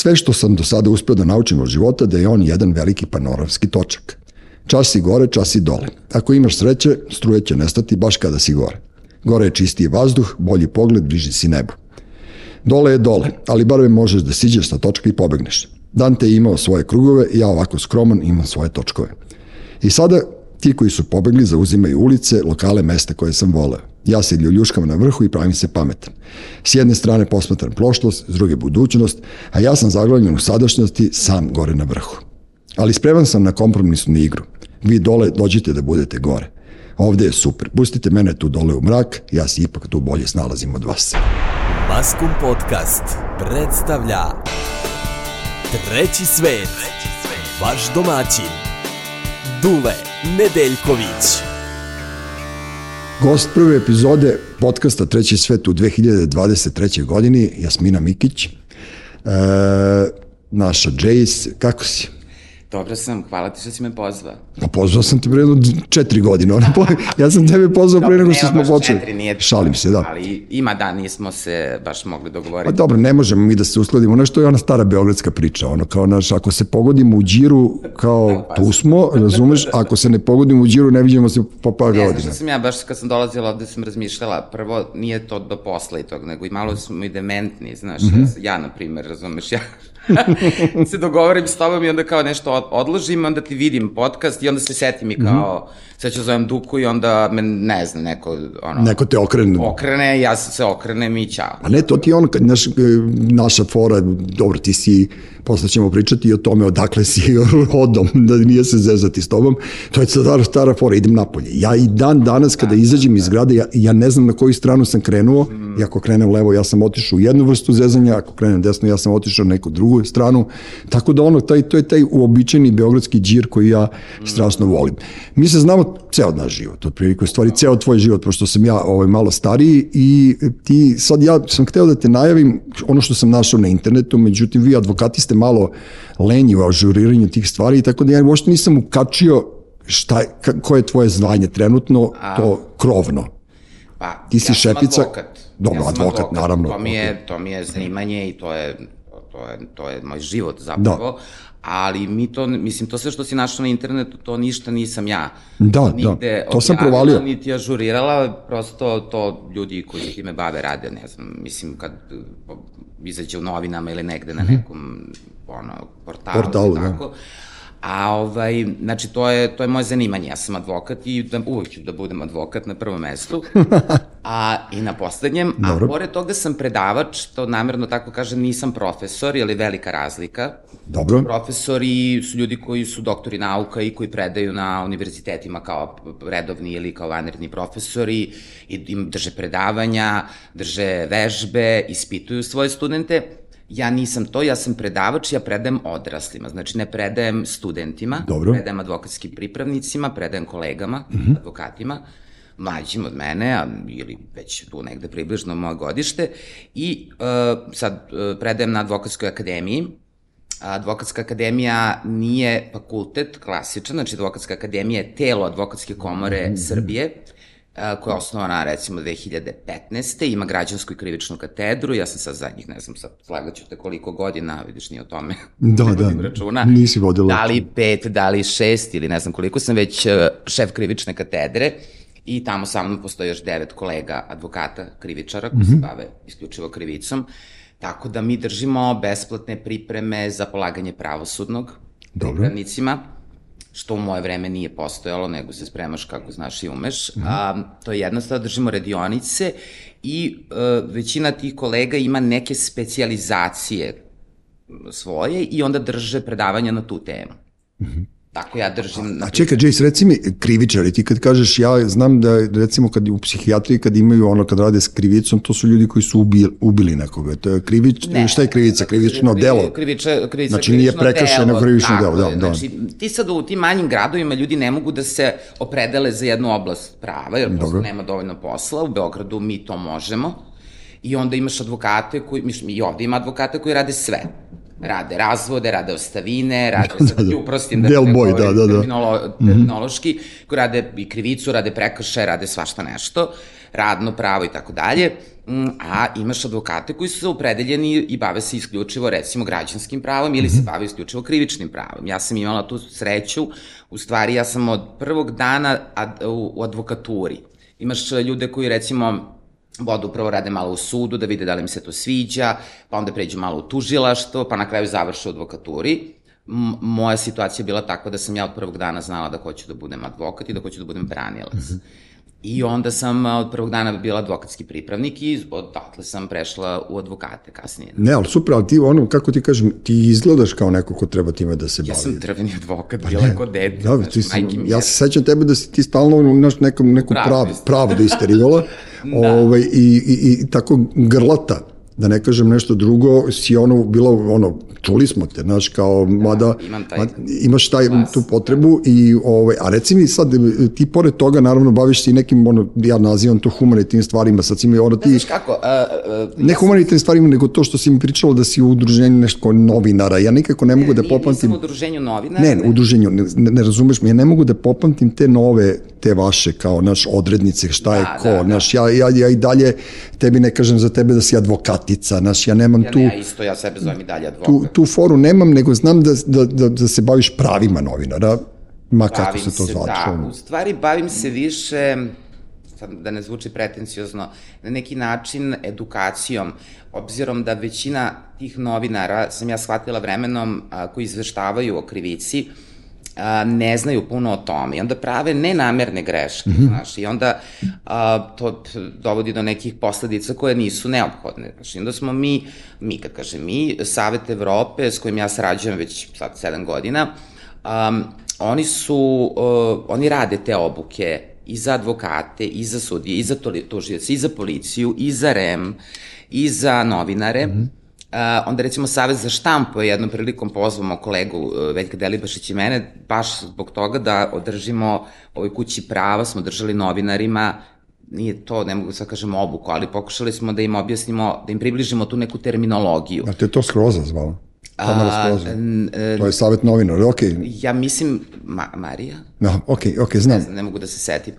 sve što sam do sada uspeo da naučim od života da je on jedan veliki panoramski točak. Čas si gore, čas si dole. Ako imaš sreće, struje će nestati baš kada si gore. Gore je čistiji vazduh, bolji pogled, bliži si nebu. Dole je dole, ali bar možeš da siđeš sa točka i pobegneš. Dante je imao svoje krugove, ja ovako skroman imam svoje točkove. I sada ti koji su pobegli zauzimaju ulice, lokale, mesta koje sam voleo. Ja se ljuljuškam na vrhu i pravim se pametan. S jedne strane posmatram ploštost, s druge budućnost, a ja sam zaglavljen u sadašnjosti sam gore na vrhu. Ali spreman sam na kompromisnu igru. Vi dole dođite da budete gore. Ovde je super. Pustite mene tu dole u mrak, ja se ipak tu bolje snalazim od vas. Maskum Podcast predstavlja Treći svet, vaš domaćin, Dule Nedeljković. Gost prve epizode podcasta Treći svet u 2023. godini, Jasmina Mikić, e, naša Jace, kako si? Dobro sam, hvala ti što si me pozvao. A pozvao sam te pre jedno četiri godine. Ono, ja sam tebe pozvao pre nego što smo počeli. Četiri, nije Šalim se, da. Ali ima da, nismo se baš mogli dogovoriti. Pa dobro, ne možemo mi da se uskladimo. Ono što je ona stara beogradska priča. Ono, kao naš, ako se pogodimo u džiru, kao pa, tu smo, razumeš? Ako se ne pogodimo u džiru, ne vidimo se po par godina. Ne, što sam ja, baš kad sam dolazila ovde sam razmišljala, prvo nije to do posla i tog, nego i malo smo i dementni, znaš, mm -hmm. ja, na primer, razumeš, ja se dogovorim s tobom i onda kao nešto odložim, onda ti vidim podcast i onda se setim i kao, mm -hmm. Sad ću zovem Duku i onda me, ne znam, neko, ono... Neko te okrene. Okrene, ja se okrenem i čao. A ne, to ti je ono, naš, naša fora, dobro, ti si posle ćemo pričati i o tome odakle si rodom, da nije se zezati s tobom. To je stara, stara fora, idem napolje. Ja i dan danas kada da, izađem iz da. grada, ja, ja ne znam na koju stranu sam krenuo, mm. i ako krenem levo, ja sam otišao u jednu vrstu zezanja, ako krenem desno, ja sam otišao na neku drugu stranu. Tako da ono, taj, to je taj uobičajeni beogradski džir koji ja mm. strašno volim. Mi se znamo ceo naš život, otprilike, stvari ceo tvoj život, pošto sam ja ovaj, malo stariji i ti, sad ja sam hteo da te najavim ono što sam našao na internetu, međutim vi advokati ste malo lenji u ažuriranju tih stvari, tako da ja uopšte nisam ukačio šta, ko je tvoje zvanje trenutno, A, to krovno. Pa, Ti si ja šefica... advokat. Dobro, ja advokat, advokat, naravno. To mi je, to mi je zanimanje i to je, to je, to je moj život zapravo. Da ali mi to, mislim, to sve što si našao na internetu, to ništa nisam ja. Da, da. Nigde da, to sam provalio. Niti ažurirala, prosto to ljudi koji se time bave rade, ne znam, mislim, kad izađe u novinama ili negde na mhm. nekom, ono, portalu, portalu tako. Da A ovaj, znači, to je, to je moje zanimanje. Ja sam advokat i da, uvijek ću da budem advokat na prvom mestu. A, I na poslednjem. Dobro. A pored toga sam predavač, to namerno tako kažem, nisam profesor, je li velika razlika. Dobro. Profesori su ljudi koji su doktori nauka i koji predaju na univerzitetima kao redovni ili kao vanredni profesori i im drže predavanja, drže vežbe, ispituju svoje studente Ja nisam to, ja sam predavač, ja predajem odraslima, znači ne predajem studentima, Dobro. predajem advokatskim pripravnicima, predajem kolegama, uh mhm. -huh. advokatima, mlađim od mene, a, ili već tu negde približno moje godište, i uh, sad uh, predajem na advokatskoj akademiji, Advokatska akademija nije fakultet klasičan, znači Advokatska akademija je telo Advokatske komore mm -hmm. Srbije, koja je osnovana recimo 2015. Ima građansku i krivičnu katedru, ja sam sad zadnjih, ne znam, sad slagaću te koliko godina, vidiš ni o tome, da, da, računa. nisi vodila. Da li pet, da li šest ili ne znam koliko sam već e, šef krivične katedre i tamo sa mnom postoji još devet kolega advokata, krivičara koji mm -hmm. se mhm. bave isključivo krivicom. Tako da mi držimo besplatne pripreme za polaganje pravosudnog Dobro. Što u moje vreme nije postojalo, nego se spremaš kako znaš i umeš. Mm -hmm. A, to je jednostavno, držimo radionice i e, većina tih kolega ima neke specializacije svoje i onda drže predavanja na tu temu. Mm -hmm. Tako ja držim... A, a čekaj, Jace, reci mi, krivičari, ti kad kažeš, ja znam da, recimo, kad u psihijatriji, kad imaju ono, kad rade s krivicom, to su ljudi koji su ubili, ubili nekoga. To je krivič, ne, šta je krivica? Krivično krivi, delo? Kriviča, krivica, znači, nije prekršeno krivično delo, da, da. Znači, ti sad u tim manjim gradovima ljudi ne mogu da se opredele za jednu oblast prava, jer prosto nema dovoljno posla. U Beogradu mi to možemo. I onda imaš advokate koji, mislim, i ovde ima advokate koji rade sve rade razvode, rade ostavine, rade, da, sad da, da. uprostim da Del boy, da, da, da. Terminolo, mhm. terminološki, koji rade i krivicu, rade prekršaje, rade svašta nešto, radno pravo i tako dalje. mm, a imaš advokate koji su opredeljeni i bave se isključivo recimo građanskim pravom ili se Mhm. bave isključivo krivičnim pravom. Ja sam imala tu sreću, u stvari ja sam od prvog dana ad, u, u advokaturi. Imaš ljude koji recimo vodu prvo rade malo u sudu da vide da li im se to sviđa, pa onda pređu malo u tužilaštvo, pa na kraju završe u advokaturi. Moja situacija je bila takva da sam ja od prvog dana znala da hoću da budem advokat i da hoću da budem branilac. Mm -hmm. I onda sam od prvog dana bila advokatski pripravnik i odatle sam prešla u advokate kasnije. Ne, ali super, ali ti ono, kako ti kažem, ti izgledaš kao neko ko treba time da se bavi. Ja sam drveni advokat, bila je kod dete. Da, ti si, ja se sećam tebe da si ti stalno naš nekom, neku pravdu, pravdu isterivala da. ovaj, i, i, i tako grlata da ne kažem nešto drugo, si ono bilo ono čuli smo te, znaš, kao da, mada imam taj mada, imaš taj glas, tu potrebu da. i ovaj a reci mi sad ti pored toga naravno baviš se i nekim ono ja nazivam to humanitarnim stvarima, sad si mi ono ti Znaš kako, uh, uh, ne humanitarnim stvarima nego to što si mi pričala da si u udruženju nešto novinara. Ja nikako ne, ne mogu da popamtim Nisam u udruženju novinara. Ne, ne, u udruženju, ne, ne razumeš me, ja ne mogu da popamtim te nove te vaše kao naš odrednice šta je Da, ko, da, da. naš ja ja ja i dalje tebi ne kažem za tebe da si advokatica, naš ja nemam Ja tu ne, ja isto, ja sebe zovem i dalje advokat. tu, tu foru nemam, nego znam da, da, da, da se baviš pravima novinara, ma kako Bavim se to se, zvače. Da, u stvari bavim se više, sad da ne zvuči pretencijozno, na neki način edukacijom, obzirom da većina tih novinara, sam ja shvatila vremenom, a, koji izveštavaju o krivici, a, ne znaju puno o tome i onda prave nenamerne greške, mm -hmm. znaš, i onda a, to dovodi do nekih posledica koje nisu neophodne, znaš, i onda smo mi, mi kad kažem mi, Savet Evrope, s kojim ja sarađujem već sad sedam godina, um, oni su, uh, oni rade te obuke i za advokate, i za sudije, i za tužioce, i za policiju, i za REM, i za novinare. Mm -hmm. Uh, onda recimo Savez za štampu je jednom prilikom pozvamo kolegu uh, Veljka Delibašić i mene, baš zbog toga da održimo ovoj kući prava, smo držali novinarima nije to, ne mogu sad kažem obuku, ali pokušali smo da im objasnimo, da im približimo tu neku terminologiju. A te to skroza zvalo? A, e, to je savjet novinara, ok. Ja mislim, Ma, Marija? No, ok, ok, znam. Ne, znam, ne mogu da se setim.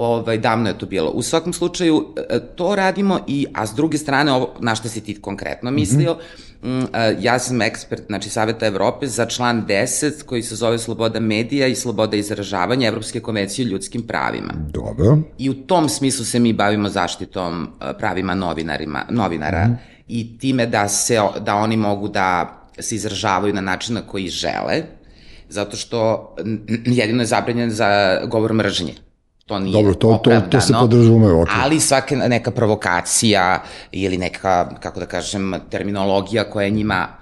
Ovaj, davno je to bilo. U svakom slučaju, e, to radimo, i, a s druge strane, ovo, na šta si ti konkretno mislio, mm -hmm. ja sam ekspert, znači, Saveta Evrope za član 10, koji se zove Sloboda medija i Sloboda izražavanja Evropske konvencije o ljudskim pravima. Dobro. I u tom smislu se mi bavimo zaštitom e, pravima novinarima, novinara mm -hmm. i time da, se, da oni mogu da se izražavaju na način na koji žele, zato što jedino je zabranjen za govor mržnje. To nije Dobro, to, to, to se podrazumeva. Okay. Ali svaka neka provokacija ili neka, kako da kažem, terminologija koja je njima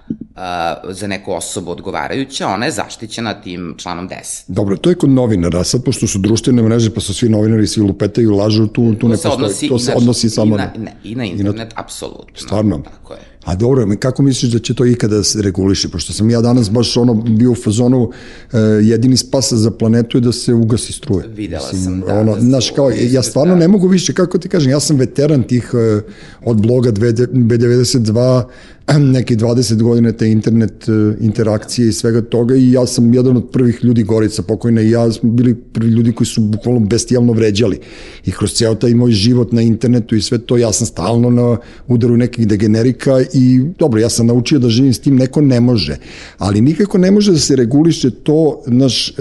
za neku osobu odgovarajuća, ona je zaštićena tim članom 10. Dobro, to je kod novinara, sad pošto su društvene mreže, pa su svi novinari, svi lupetaju, lažu, tu, tu to ne postoji. To se odnosi samo i na, na, i na internet, na, apsolutno. Stvarno? Tako je. A dobro, kako misliš da će to ikada se reguliši? Pošto sam ja danas baš ono bio u fazonu uh, jedini spas za planetu je da se ugasi struje. Videla Mislim, sam, da. Ono, da znaš, kao, ja stvarno da. ne mogu više, kako ti kažem, ja sam veteran tih uh, od bloga B92, neki 20 godina te internet uh, interakcije i svega toga i ja sam jedan od prvih ljudi Gorica pokojna i ja smo bili prvi ljudi koji su bukvalno bestijalno vređali. I kroz ceo taj moj život na internetu i sve to ja sam stalno na udaru nekih degenerika i dobro ja sam naučio da živim s tim neko ne može. Ali nikako ne može da se reguliše to naš e,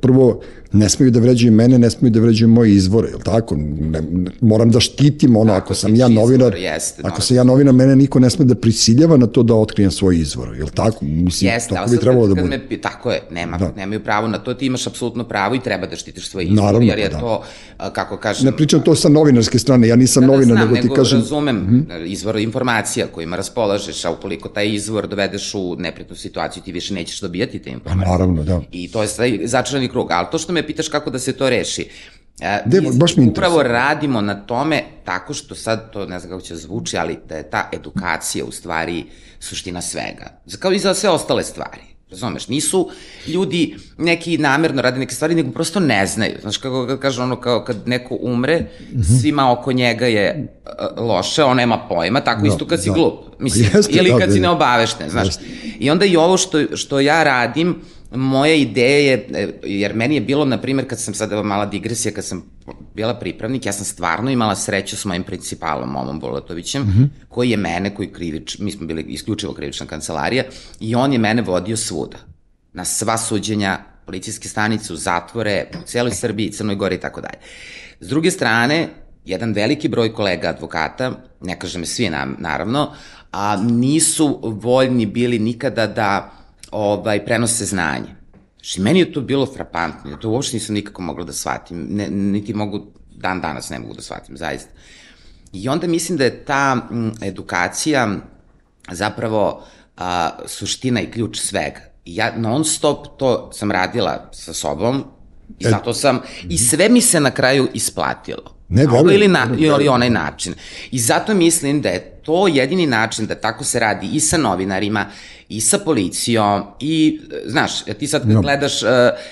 prvo ne smeju da vređaju mene, ne smeju da vređaju moje izvore, je tako? Ne, moram da štitim ono, ako, ako sam ja novinar, jeste, ako sam ja novinar, mene niko ne sme da prisiljava na to da otkrijem svoj izvor, je tako? Mislim, jeste, tako bi trebalo da bude. Me, tako je, nema, da. nemaju pravo na to, ti imaš apsolutno pravo i treba da štitiš svoj izvor, Naravno, jer je da. to, kako kažem... Ne pričam to sa novinarske strane, ja nisam da, da, novinar, nego ti kažem... razumem mm -hmm. izvor informacija kojima raspolažeš, a ukoliko taj izvor dovedeš u neprijatnu situaciju, ti više nećeš dobijati te informacije. Pa naravno, da. I to je začarani krug, ali to što me pitaš kako da se to reši, De, baš mi upravo radimo na tome tako što sad, to ne znam kako će zvuči, ali da je ta edukacija u stvari suština svega. Kao i za sve ostale stvari. Razumeš, nisu ljudi neki namerno rade neke stvari, nego prosto ne znaju. Znaš, kako kad kaže ono, kao kad neko umre, mm -hmm. svima oko njega je uh, loše, on nema pojma, tako da, isto kad si da. glup. Mislim, Jeste, ili kad da, si neobavešten, znaš. Jeste. I onda i ovo što, što ja radim, moja ideja je, e, jer meni je bilo, na primjer, kad sam sada mala digresija, kad sam bila pripravnik, ja sam stvarno imala sreću s mojim principalom, Momom Bolatovićem, mm -hmm. koji je mene, koji krivič, mi smo bili isključivo krivična kancelarija, i on je mene vodio svuda, na sva suđenja, policijske stanice, u zatvore, u celoj Srbiji, Crnoj Gori i tako dalje. S druge strane, jedan veliki broj kolega advokata, ne kažem svi naravno, a nisu voljni bili nikada da ovaj, prenose znanje. Znači, meni je to bilo frapantno, to uopšte nisam nikako mogla da shvatim, ne, niti mogu, dan danas ne mogu da shvatim, zaista. I onda mislim da je ta m, edukacija zapravo a, suština i ključ svega. I ja non stop to sam radila sa sobom i e, zato sam, i sve mi se na kraju isplatilo. Ne, dobro. Ili, na, ili onaj način. I zato mislim da je to jedini način da tako se radi i sa novinarima, i sa policijom, i, znaš, ti sad no. gledaš uh,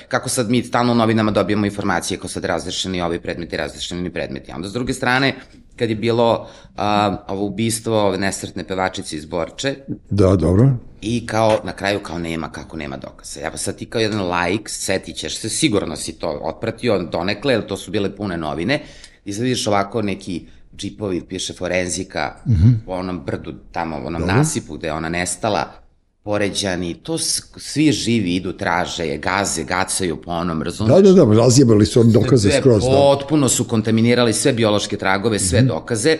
kako sad mi stalno u novinama dobijamo informacije kako sad razrešeni ovi predmeti, razrešeni predmeti. A onda s druge strane, kad je bilo uh, ovo ubistvo ove nesretne pevačice iz Borče. Da, dobro. I kao, na kraju kao nema, kako nema dokaza. Ja pa sad ti kao jedan like, setit ćeš se, sigurno si to otpratio donekle, jer to su bile pune novine, i sad vidiš ovako neki džipovi, piše forenzika, mm -hmm. po onom brdu, tamo, onom Dobro. nasipu gde je ona nestala, poređani, to svi živi idu, traže je, gaze, gacaju po onom, razumiješ? Da, da, da, razjebali su dokaze sve, skroz. Da. Potpuno su kontaminirali sve biološke tragove, sve mm -hmm. dokaze,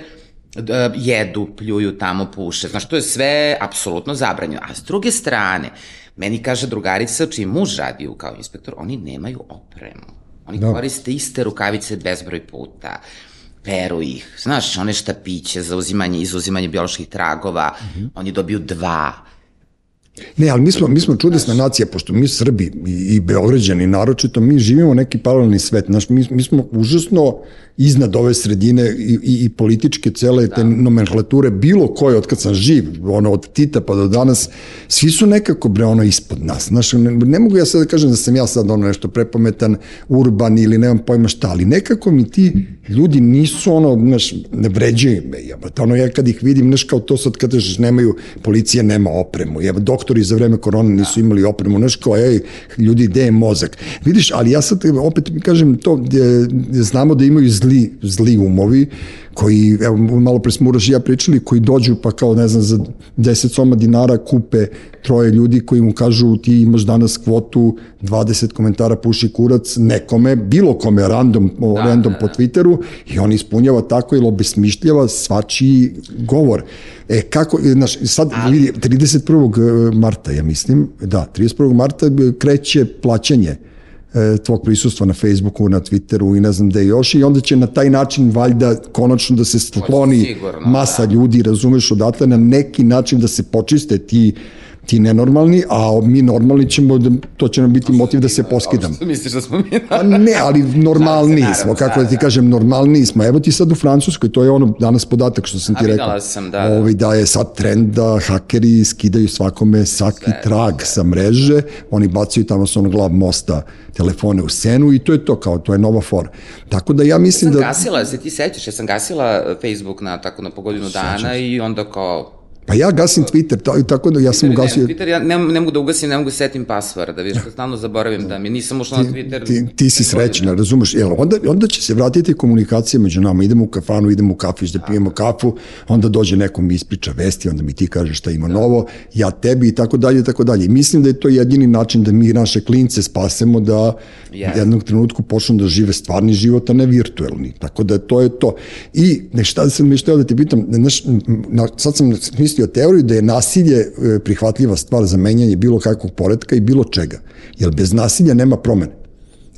jedu, pljuju tamo, puše. Znaš, to je sve apsolutno zabranjeno. A s druge strane, meni kaže drugarica, čiji muž radi kao inspektor, oni nemaju opremu. Oni da. koriste iste rukavice bezbroj puta peru ih, znaš, one štapiće za uzimanje, izuzimanje bioloških tragova, mm -hmm. oni dobiju dva, Ne, ali mi smo, mi smo čudesna nacija, pošto mi Srbi i, i Beograđani naročito, mi živimo neki paralelni svet. Znaš, mi, mi smo užasno iznad ove sredine i, i, i političke cele te da. nomenklature, bilo koje, od kad sam živ, ono, od Tita pa do danas, svi su nekako, bre, ono, ispod nas. Znaš, ne, ne mogu ja sad da kažem da sam ja sad ono nešto prepametan, urban ili nemam pojma šta, ali nekako mi ti ljudi nisu ono, znaš, ne vređaju me, jebate, ono, ja kad ih vidim, znaš, kao to sad kada kažeš, nemaju, policija nema opremu, jebate, doktori za vreme korona nisu imali opremu, znaš, kao, ej, ljudi, gde je mozak? Vidiš, ali ja sad, opet kažem to, znamo da imaju zli, zli umovi koji, evo, malo pre smo Uraš i ja pričali, koji dođu pa kao, ne znam, za 10 soma dinara kupe troje ljudi koji mu kažu ti imaš danas kvotu 20 komentara puši kurac nekome, bilo kome random, da, random da, da. po Twitteru i on ispunjava tako ili obesmišljava svačiji govor. E, kako, znaš, sad Ali... vidi, 31. marta, ja mislim, da, 31. marta kreće plaćanje e, tvog prisustva na Facebooku, na Twitteru i ne znam gde još i onda će na taj način valjda konačno da se skloni masa da. ljudi, razumeš, odatle na neki način da se počiste ti ti nenormalni, a mi normalni ćemo, da, to će nam biti motiv da se poskidam. Što misliš da smo mi? Pa ne, ali normalni smo, kako da ti kažem, normalni smo. Evo ti sad u Francuskoj, to je ono danas podatak što sam ti rekao. sam, da, da. Ovaj, da je sad trend da hakeri skidaju svakome svaki sve, trag sa mreže, oni bacaju tamo sa onog glav mosta telefone u senu i to je to, kao to je nova fora. Tako da ja mislim ja sam da... gasila, se ti sećaš, ja sam gasila Facebook na tako na pogodinu dana i onda kao Pa ja gasim Twitter, tako da ja sam ugasio... Twitter, ja ne, ne mogu da ugasim, ne mogu da setim pasvord, da vidiš, stalno zaboravim da mi nisam ušla na Twitter. Ti, ti si srećna, razumeš, jel, onda, onda će se vratiti komunikacija među nama, idemo u kafanu, idemo u kafić da pijemo kafu, onda dođe neko mi ispriča vesti, onda mi ti kaže šta ima da. novo, ja tebi i tako dalje i tako dalje. Mislim da je to jedini način da mi naše klince spasemo da yes. jednog trenutku počnu da žive stvarni život, a ne virtuelni. Tako da to je to. I ne šta sam mi šteo da te pitam, znaš, na, sad sam mislio koristio teoriju da je nasilje e, prihvatljiva stvar za menjanje bilo kakvog poredka i bilo čega. Jer bez nasilja nema promene.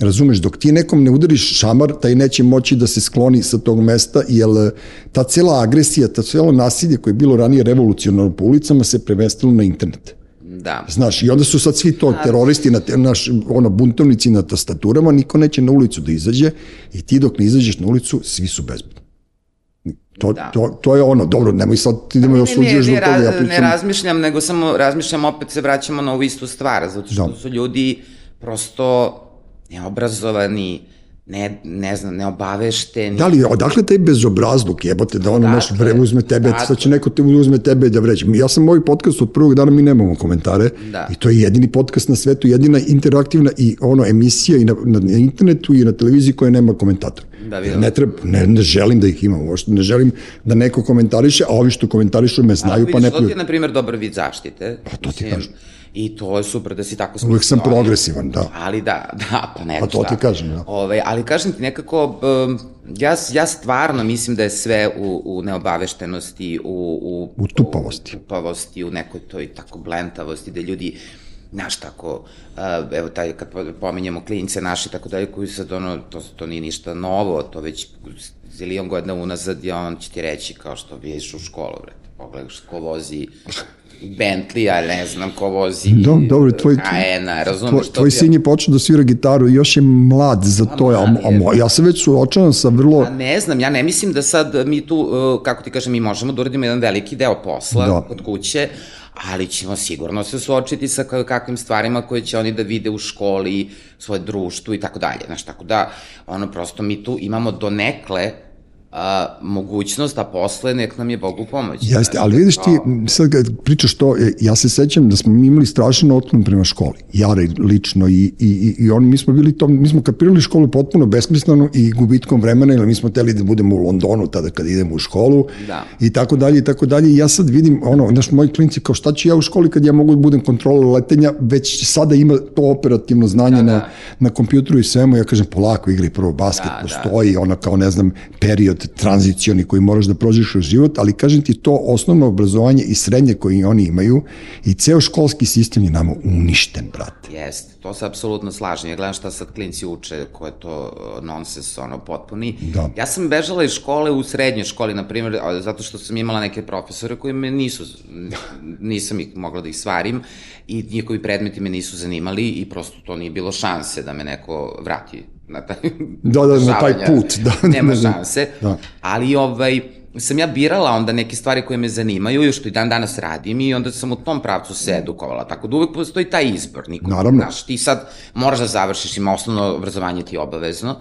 Razumeš, dok ti nekom ne udariš šamar, taj neće moći da se skloni sa tog mesta, jer e, ta cela agresija, ta celo nasilje koje je bilo ranije revolucionarno po ulicama se premestilo na internet. Da. Znaš, i onda su sad svi to teroristi, na, naš, ono, buntovnici na tastaturama, niko neće na ulicu da izađe i ti dok ne izađeš na ulicu, svi su bezbedni. To, da. to, to je ono, dobro, nemoj sad ti da me osuđuješ do toga. Ja pričam... Ne razmišljam, nego samo razmišljam, opet se vraćamo na ovu istu stvar, zato što da. su ljudi prosto neobrazovani, ne, ne znam, neobavešteni. Da li, odakle taj bezobrazluk jebote, da ono Dakle, bre uzme tebe, dakle. sad će neko te uzme tebe da vređe. Ja sam ovaj podcast od prvog dana, mi nemamo komentare Da. i to je jedini podcast na svetu, jedina interaktivna i ono emisija i na, na, internetu i na televiziji koja nema komentatora. Da, vidim. ne, treba, ne, ne želim da ih imam, uopšte ne želim da neko komentariše, a ovi što komentarišu me znaju pa ne Vidiš, to ti je, na primjer, dobar vid zaštite. Pa to ti kažem. I to je super da si tako Uvek sam smislio, ali- progresivan, da. Ali da, da, pa ne Pa to ti kažem, da. Ove, ali kažem ti nekako, um, ja, ja stvarno mislim da je sve u, u neobaveštenosti, u, u, U tupavosti. U tupavosti, u nekoj toj tako blentavosti, da ljudi Znaš, tako, uh, evo taj, kad po- pominjemo klince naši, tako dalje, koji sad, ono, to, to nije ništa novo, to već zilion godina unazad, i on će ti reći, kao što vidiš u školu, bre, pogledaš ko vozi Bentley, a ne znam ko vozi Do, dobro, tvoj, Cayena, razumeš? tvoj, to tvoj sin je počeo da svira gitaru i još je mlad za to, a, mlad a, je. mo- ja sam već suočavan sa vrlo... A ne znam, ja ne mislim da sad mi tu, uh, kako ti kažem, mi možemo da uradimo jedan veliki deo posla Da. da. kod kuće, ali ćemo sigurno se suočiti sa ka- kakvim stvarima koje će oni da vide u školi, svoje društvu i tako dalje. Znaš, tako da, ono, prosto mi tu imamo donekle a, mogućnost, a posle nek nam je Bogu pomoć. Jeste, ali vidiš ti, sad kad pričaš to, e, ja se sećam da smo imali strašan otklon prema školi. Ja lično i, i, i, i on, mi smo bili to, mi smo kapirali školu potpuno besmisleno i gubitkom vremena, jer mi smo teli da budemo u Londonu tada kad idemo u školu Da. i tako dalje i tako dalje. I ja sad vidim, ono, znaš, moji klinci, kao šta ću ja u školi kad ja mogu da budem kontrolor letenja, već sada ima to operativno znanje Da, na, da. na kompjuteru i svemu, ja kažem polako igri prvo basket, Da, da. postoji ono kao ne znam period tranzicioni koji moraš da prođeš kroz život, ali kažem ti to osnovno obrazovanje i srednje koje oni imaju i ceo školski sistem je nama uništen, brate. Jeste, to se apsolutno slažem. Ja gledam šta sad klinci uče, ko je to uh, nonsens, ono, potpuni. Da. Ja sam bežala iz škole u srednjoj školi, na primjer, zato što sam imala neke profesore koji me nisu, nisam ih mogla da ih svarim i njihovi predmeti me nisu zanimali i prosto to nije bilo šanse da me neko vrati na taj, Da, da, na taj put, da. Nema Da, da. šanse. Da. Ali ovaj, sam ja birala onda neke stvari koje me zanimaju i što i dan danas radim i onda sam u tom pravcu se edukovala. Tako da uvek postoji taj izbor. Niko, Naravno. Znaš, ti sad moraš da završiš, ima osnovno obrazovanje ti obavezno.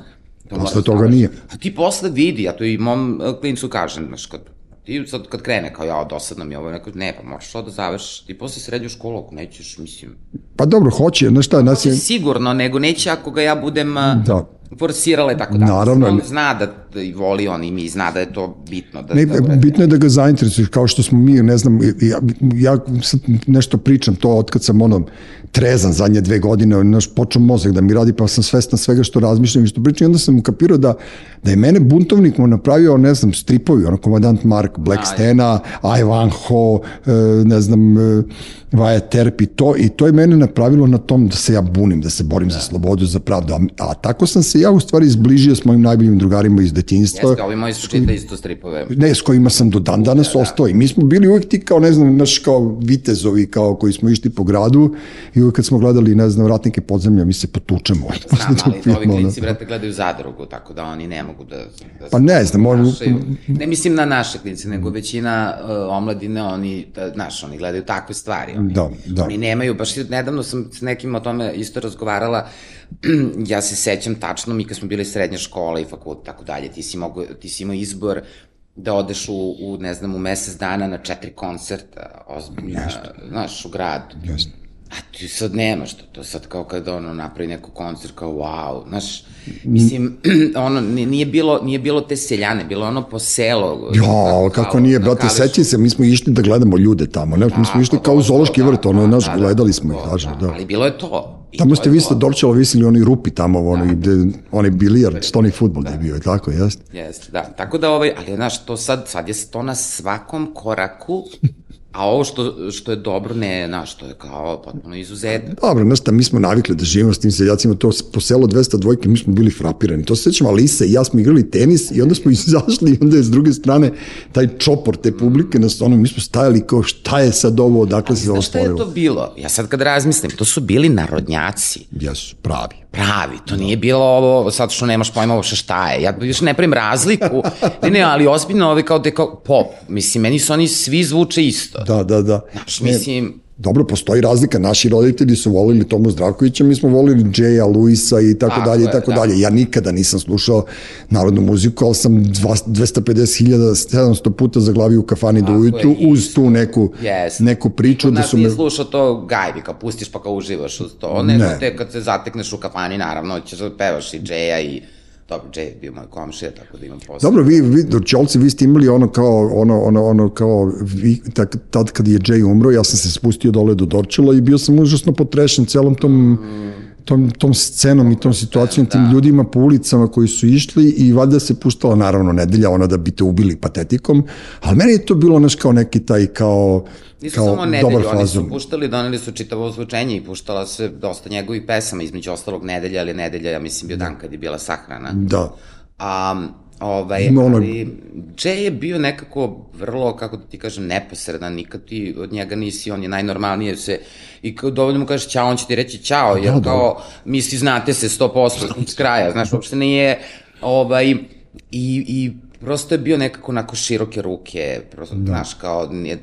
To moraš da toga završiš. nije. A ti posle vidi, ja to i mom e, klincu kažem, znaš, kad, ti sad kad krene kao ja, dosadno mi je ovo, neko, ne, pa moraš to da završiš, ti posle srednju školu, ako nećeš, mislim, Pa dobro, hoće, znaš šta, nas je... sigurno, nego neće ako ga ja budem Da. forsirala i tako da. Naravno. On zna da, i voli on i mi, zna da je to bitno. Da, Ne, da bitno je da ga zainteresuješ, kao što smo mi, ne znam, ja, ja sad nešto pričam, to otkad sam ono, trezan zadnje dve godine, naš počeo mozak da mi radi, pa sam svestan svega što razmišljam i što pričam, i onda sam ukapirao da, da je mene buntovnik mu napravio, ne znam, stripovi, ono, komandant Mark Blackstena, Ivanhoe, e, ne znam, e, Vaja Terp i to, i to je mene napravilo na tom da se ja bunim, da se borim za slobodu, za pravdu, a, a tako sam se ja u stvari zbližio s mojim najboljim drugarima iz detinjstva. Jeste, ovi moji su čitali isto stripove. Ne, s kojima sam do dan danas ostao. I mi smo bili uvek ti kao, ne znam, naš kao vitezovi kao koji smo išli po gradu i uvek kad smo gledali, ne znam, ratnike podzemlja, mi se potučemo. Znam, ali filma, ovi ono. klinci, brate, gledaju zadrugu, tako da oni ne mogu da... da Pa ne znam, ponašaju. Ne mislim na naše klince, nego većina uh, omladine, oni, da, znaš, oni gledaju takve stvari. Oni, Da, da. Oni nemaju, baš nedavno sam s nekim o tome isto razgovarala, ja se sećam tačno, mi kad smo bili srednja škola i fakult, tako dalje, ti si, mogu, ti si imao izbor da odeš u, u, ne znam, u mesec dana na četiri koncerta, ozbiljna, znaš, u gradu. Jasno. A ti sad nemaš to, to je sad kao kad ono napravi neko koncert kao wow, znaš, mislim, ono, ni- nije bilo, nije bilo te seljane, bilo je ono po selo. Jo, kako nije, brate, sećaj se, mi smo išli da gledamo ljude tamo, ne, mi smo išli Pa, kao u zološki da, vrt, ono, da, naš, da, da, gledali smo ih, kažem, da. Ali bilo je to. I Tamo ste je vi sa Dorčela visili oni rupi tamo, ono, gde, onaj bilijar, stoni futbol je bio, tako, jeste. Jeste, da. Tako da, ovaj, ali znaš, to sad, sad je to na svakom koraku, a ovo što, što je dobro, ne, znaš, to je kao potpuno izuzetno. Dobro, znaš šta, mi smo navikli da živimo s tim seljacima, to po selo 200 dvojke, mi smo bili frapirani. To se sećam, Alisa i ja smo igrali tenis i onda smo izašli i onda je s druge strane taj čopor te publike na stonu, mi smo stajali kao šta je sad ovo, odakle se ovo Znaš šta je to stvorilo. bilo? Ja sad kad razmislim, to su bili narodnjaci. Jesu, pravi. Pravi, to nije bilo ovo sad što nemaš pojma uopšte šta je. Ja još ne pravim razliku. Ne, ne, ali ozbiljno ovi kao da je kao pop. Mislim, meni su oni svi zvuče isto. Da, da, da. Znaš, mislim, Dobro, postoji razlika. Naši roditelji su volili Tomu Zdravkovića, mi smo volili Džeja, Luisa i tako Tako dalje i je, tako da. dalje. Ja nikada nisam slušao narodnu muziku, ali sam 250.700 puta zaglavio u kafani do Tako je, ujutru uz isto. tu neku, Jeste. neku priču Kod da su nije me... slušao to gajbi, kao pustiš pa kao uživaš uz to. Nego Ne. te kad se zatekneš u kafani, naravno, ćeš da pevaš i Džeja i... Dobro, Džej je bio moj komšija, tako da imam posao. Dobro, vi, vi Dorčolci, vi ste imali ono kao, ono, ono, ono kao, vi, tak, tad kad je Jay umro, ja sam se spustio dole do Dorčola i bio sam užasno potrešen celom tom, tom, tom scenom i tom situacijom, tim ljudima po ulicama koji su išli i valjda se puštala naravno nedelja, ona da bi te ubili patetikom, ali meni je to bilo naš kao neki taj kao, Nisu kao samo nedelju, dobar oni su puštali, doneli su čitavo ozvučenje i puštala se dosta njegovih pesama, između ostalog nedelja, ali nedelja, ja mislim, bio dan kad je bila sahrana. Da. A, ovaj, ono- ali Jay je bio nekako vrlo, kako da ti kažem, neposredan, nikad ti od njega nisi, on je najnormalnije se, i kao dovoljno mu kažeš ćao, on će ti reći ćao, jer Da, da. kao, mi znate se 100% s kraja, znaš, uopšte nije, ovaj, i, i prosto je bio nekako onako široke ruke, prosto, da. znaš, kao, nije,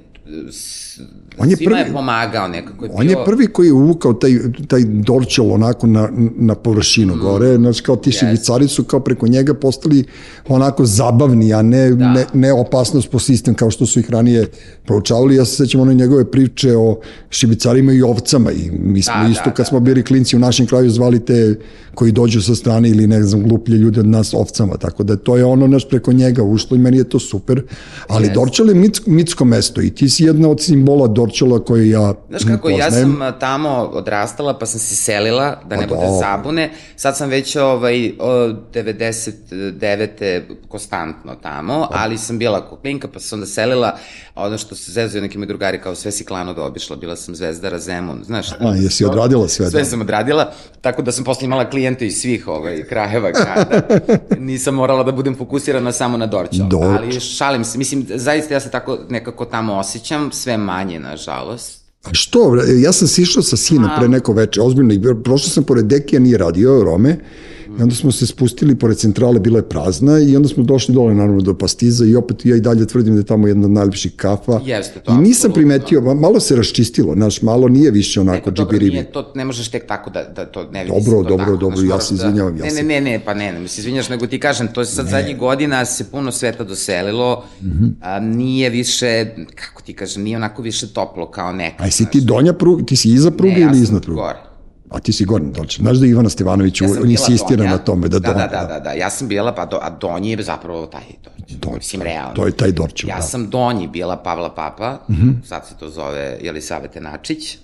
On je svima je prvi- pomagao nekako. Je On bio, je prvi koji je uvukao taj, taj dorčel onako na, na površinu mm. gore, znači kao ti šibicari su kao preko njega postali onako zabavni, a ne, da. ne, ne opasnost po sistem kao što su ih ranije proučavali. Ja se sećam one njegove priče o šibicarima i ovcama i mi smo Da, isto da, kad da. smo bili klinci u našem kraju zvali te koji dođu sa strane ili ne znam gluplje ljude od nas ovcama, tako da to je ono naš preko njega ušlo i meni je to super, ali Jeste. Dorčel je mitsko, mitsko mesto i ti si jedna od simbola Dorčela koje ja Znaš kako, ja poznajem. sam a, tamo odrastala, pa sam se selila, da ne Pa bude dobro. zabune. Sad sam već ovaj, od 99. konstantno tamo, ali sam bila kuklinka, pa sam onda selila, ono što se zezaju neki moji drugari, kao sve si klano da obišla, bila sam Zvezdara Zemun, znaš. A, jesi odradila sve, Sve da. sam odradila, tako da sam posle imala klijente iz svih ovaj, krajeva grada. Nisam morala da budem fokusirana samo na Dorčo. Dobro. Ali šalim se, mislim, zaista ja se tako nekako tamo osjećam, sve manje, nažalost. A što, ja sam sišao sa sinom pre neko veče, ozbiljno, prošao sam pored Dekija, nije radio, Rome, i onda smo se spustili pored centrale, bila je prazna i onda smo došli dole naravno do pastiza i opet ja i dalje tvrdim da je tamo jedna od najlepših kafa. Jeste, to I nisam primetio, ma- malo se raščistilo, znaš, malo nije više onako džibiribi. nije, to ne možeš tek tako da, da to ne vidi Dobro, to dobro, tako, dobro, znaš, ja se izvinjavam, ja ne, ne, ne, ne, pa ne, ne, se izvinjaš, nego ti kažem, to je sad zadnjih godina se puno sveta doselilo, a, nije više, kako ti kažem, nije onako više toplo kao nekad. A jesi ti donja pruga, ti si iza pruge ne, ja ili sam iznad pruge? gore. A ti si gornji dođe. Znaš da Ivana Stevanović Ja ja insistira na tome da da, donja. da, da, da, da, ja sam bila, pa do, a donji je zapravo taj, to, Donji, mislim, realno. to je taj Dorčel, Ja da. sam donji bila Pavla Papa, mm. -hmm. sad se to zove Jelisavete Načić,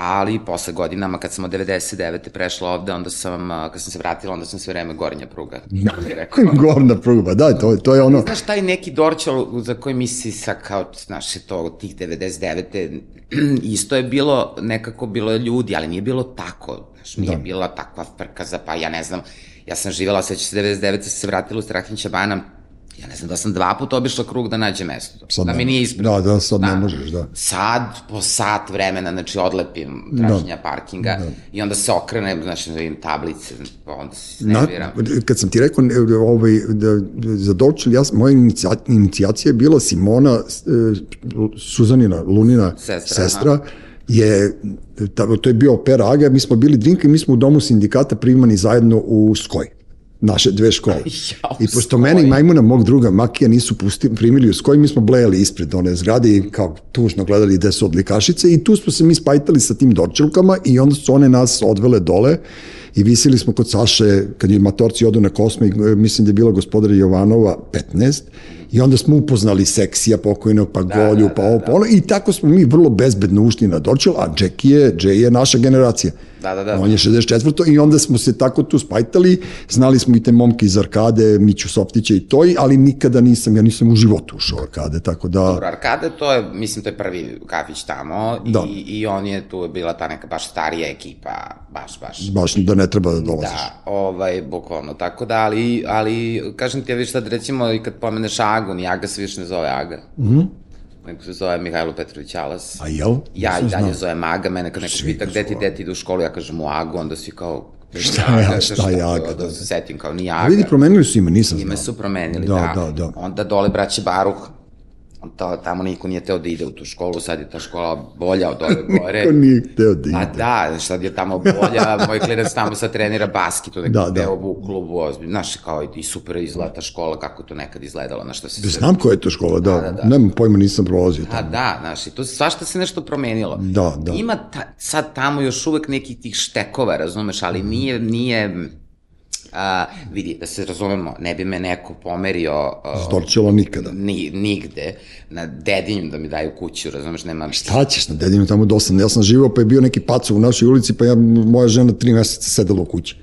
ali posle godinama kad sam od 99. prešla ovde, onda sam, kad sam se vratila, onda sam sve vreme gornja pruga. Ja. rekao. Gornja pruga, pa da, to, to je ono... Znaš, taj neki Dorčel za koji misli sa kao, znaš, to tih 99. isto je bilo, nekako bilo je ljudi, ali nije bilo tako. Znaš, nije da. bila takva frka za, pa ja ne znam, ja sam živjela, sveća se 99. sam se vratila u Strahinća bana, ja ne znam da sam dva puta obišla krug da nađe mesto. Sad da ne mi nije ispred. Da, da, sad ne možeš, da. Sad, po sat vremena, znači, odlepim traženja da. parkinga da. i onda se okrenem, znači, da vidim tablice, pa onda se Na, nerviram. kad sam ti rekao ovaj, da, da, za Dorčel, ja, moja inicija, inicijacija je bila Simona e, Suzanina, Lunina Sestra, sestra je, ta, to je bio opera Aga, mi smo bili drinka i mi smo u domu sindikata primani zajedno u Skoj naše dve škole. I pošto Skoj. mene i Majmuna, mog druga Makija, nisu pusti, primili u Skoj, mi smo blejali ispred one zgrade i kao tužno gledali gde su odlikašice i tu smo se mi spajtali sa tim dorčelkama i onda su one nas odvele dole i visili smo kod Saše, kad je matorci odu na kosmik, mislim da je bila gospodara Jovanova 15, i onda smo upoznali seksija pokojnog, pa Golju, da, pa da, ovo, pa ono, i tako smo mi vrlo bezbedno ušli na Dorčel, a Jackie je, Jay je naša generacija. Da, da, da. On je 64. i onda smo se tako tu spajtali, znali smo i te momke iz Arkade, Miću Soptića i toj, ali nikada nisam, ja nisam u životu ušao u Arkade, tako da... Dobro, Arkade, to je, mislim, to je prvi kafić tamo Da. i, i on je, tu je bila ta neka baš starija ekipa, baš, baš. Baš da ne treba da dolaziš. Da, ovaj, bukvalno, tako da, ali, ali, kažem ti, ja viš sad, recimo, i kad pomeneš Agu, ni Aga se više ne zove Aga. Mhm. Mm nego se zove Mihajlo Petrović Alas. A jel? Ja i dalje zovem Aga, mene kad neko Svi pita gde ti deti ide u školu, ja kažem u Agu, onda svi kao... Šta je Aga, šta je Aga, Da, da. da se setim kao, A Aga. vidi, promenili su ime, nisam znao. Ime su promenili, Da, da. da, da. Onda dole braće Baruh, to, tamo niko nije teo da ide u tu školu, sad je ta škola bolja od ove gore. Niko nije hteo da ide. Pa da, sad je tamo bolja, moj klinac tamo sad trenira basket u nekom Da, da, da. u klubu, ozbiljno, znaš, kao i, super izgleda ta škola, kako to nekad izgledalo, na što se sve... Znam koja je to škola, da. da, da. Nemam pojma, nisam prolazio tamo. da, znaš, i tu svašta se nešto promenilo. Da, da. Ima ta, sad tamo još uvek nekih tih štekova, razumeš, ali nije, nije, a, vidi, da se razumemo, ne bi me neko pomerio a, Storčilo nikada. ni, nigde, na dedinju da mi daju kuću, razumeš, nema... Šta ćeš na dedinu tamo dosadno? Ja sam živao pa je bio neki paco u našoj ulici pa ja, moja žena tri meseca sedela u kući.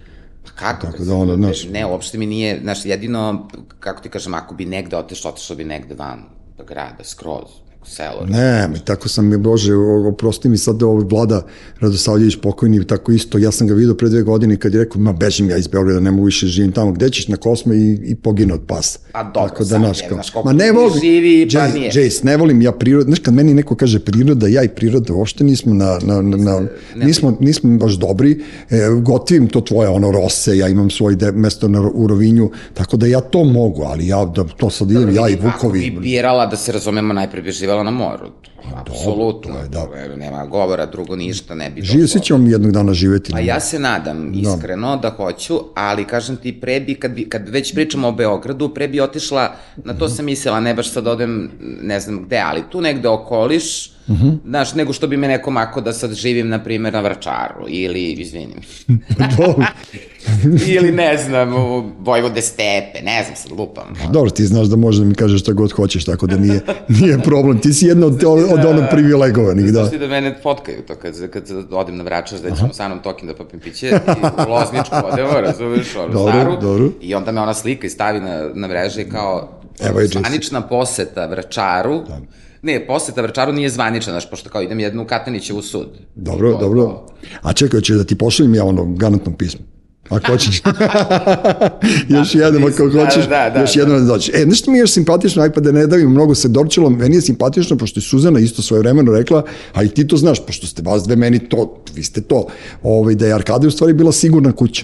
Pa kako? Tako da ono, znaš. Ne, uopšte mi nije, znaš, jedino, kako ti kažem, ako bi negde otešao, otešao bi negde van da grada, skroz, selo. Ne, mi tako sam mi, Bože, oprosti mi sad ovaj Vlada Radosavljević pokojni, tako isto, ja sam ga vidio pre dve godine kad je rekao, ma bežim ja iz Beograda, ne mogu više živim tamo, gde ćeš na Kosme i, i pogine od pasa. Pa dobro, tako da, ne kao, znaš ma ne volim, živi, pa Jace, nije. Jace, ne volim ja prirodu, znaš, kad meni neko kaže priroda, ja i priroda, uopšte nismo na, na, na, na nismo, nismo baš dobri, e, gotivim to tvoje, ono, rose, ja imam svoj de, mesto na, u Rovinju, tako da ja to mogu, ali ja, da to sad idem, ja i Ako bi Vukovi, birala da se razumemo, najpre bi živela na moru. Apsolutno. to je, da. Nema govora, drugo ništa ne bi Živi svi ćemo mi jednog dana živeti. Pa ja se nadam iskreno da hoću, ali kažem ti pre bi, kad, bi, kad već pričamo o Beogradu, pre bi otišla, na to sam mislila, ne baš sad odem, ne znam gde, ali tu negde okoliš, znaš, nego što bi me neko mako da sad živim, na primjer, na Vračaru, ili, izvinim, Dobro, ili ne znam, u Vojvode stepe, ne znam, sad lupam. dobro, ti znaš da možeš da mi kažeš šta god hoćeš, tako da nije, nije problem. Ti si jedna od, od onog privilegovanih, da. Znaš ti da mene fotkaju to kad, kad odem na Vračar, da ćemo sa mnom tokim da popim piće i u Lozničku odemo, razumeš, ono, Dobro, staru, dobro. i onda me ona slika i stavi na, na mreže i kao Evo je zvanična poseta Vračaru, ne, poseta Vračaru nije zvanična, znaš, pošto kao idem jednu u Katanićevu sud. Dobro, To- dobro. A čekaj, će da ti pošaljem ja ono garantno pismo. Ako hoćeš. još jednom, ako da, hoćeš, da, da, još da. jednom da dođeš. E, nešto mi je još simpatično, aj pa da ne davim mnogo se dorčilo, meni je simpatično, pošto je Suzana isto svoje vremeno rekla, a i ti to znaš, pošto ste vas dve meni to, vi ste to, ovaj, da je Arkadija u stvari bila sigurna kuća